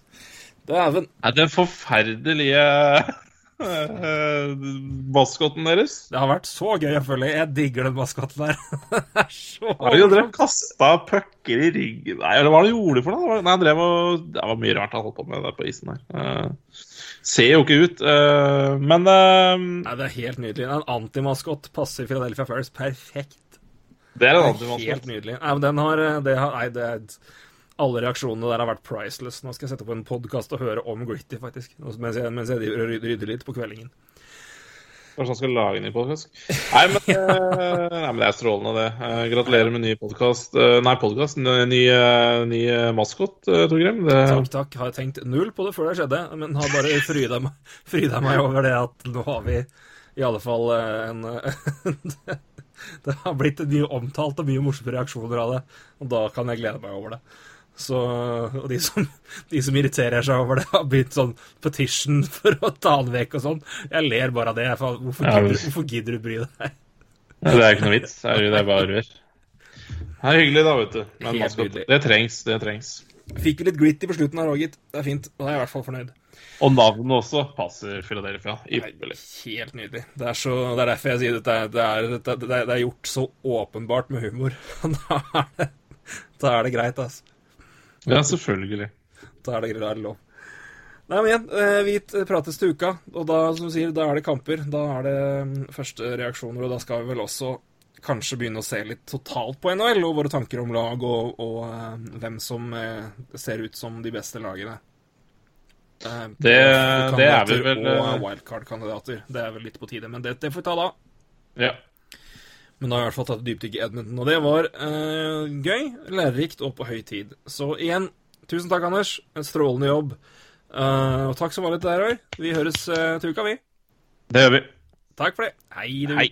Dæven. Er det forferdelige maskotten maskoten deres? Det har vært så gøy å følge. Jeg digger den maskoten der. det er så ja, drev kasta pucker i ryggen Nei, eller hva var det de gjorde for noe? Det Nei, han drev og Det var mye rart han holdt på med der på isen der. Eh, ser jo ikke ut, eh, men eh, Nei, Det er helt nydelig. En antimaskott passer Philadelphia Fairs perfekt. det er en antimaskott. helt nydelig. Nei, men den har, det har Nei, det er Alle reaksjonene der har vært priceless. Nå skal jeg sette på en podkast og høre om Gritty, faktisk. Mens jeg, mens jeg rydder litt på kveldingen. Kanskje han skal lage en ny podkast? Nei, men, eh, nei, men det er strålende, det. Eh, gratulerer med ny podkast. nei, podkast. Ny, ny, eh, eh, maskot, Torgrim. Det, Takk, takk. Har tenkt null på det før det skjedde, men har bare fryda meg, fryda meg over det at nå har vi i alle fall eh, en eh, Det har blitt mye omtalt og mye morsomme reaksjoner av det, og da kan jeg glede meg over det. Så, og de som, de som irriterer seg over det, har begynt sånn petition for å ta den vekk og sånn. Jeg ler bare av det. For, hvorfor, Ja, gidder, men- hvorfor gidder du bry deg? det er ikke noe vits. Det er, det er bare rør. Det er hyggelig, da, vet du. Men maskot, det trengs. Det trengs. Fikk litt gritty på slutten her òg, gitt. Det er fint. Da er jeg i hvert fall fornøyd. Og navnet også passer Philadelphia. Ypperlig. Helt nydelig. Det er, så, det er derfor jeg sier dette. Det er, det, er, det er gjort så åpenbart med humor. Da er det, da er det greit, altså. Ja, selvfølgelig. Da er det, greit er det lov. Nei, men igjen, eh, vi prates til uka, og da, som du sier, da er det kamper. Da er det mm, første reaksjoner, og da skal vi vel også kanskje begynne å se litt totalt på NHL, og våre tanker om lag, og, og eh, hvem som eh, ser ut som de beste lagene. Det- det er vi vel, Og wildcard-kandidater. Det er vel litt på tide, men det, det får vi ta da. Ja. Men da har jeg i hvert fall tatt et dypdykk i Edmonton, og det var eh, gøy, lærerikt og på høy tid. Så igjen, tusen takk, Anders. En strålende jobb. Eh, og takk som vanlig til deg, Roy. Vi høres eh, til uka, vi. Det gjør vi. Takk for det. Hei, du. Hei.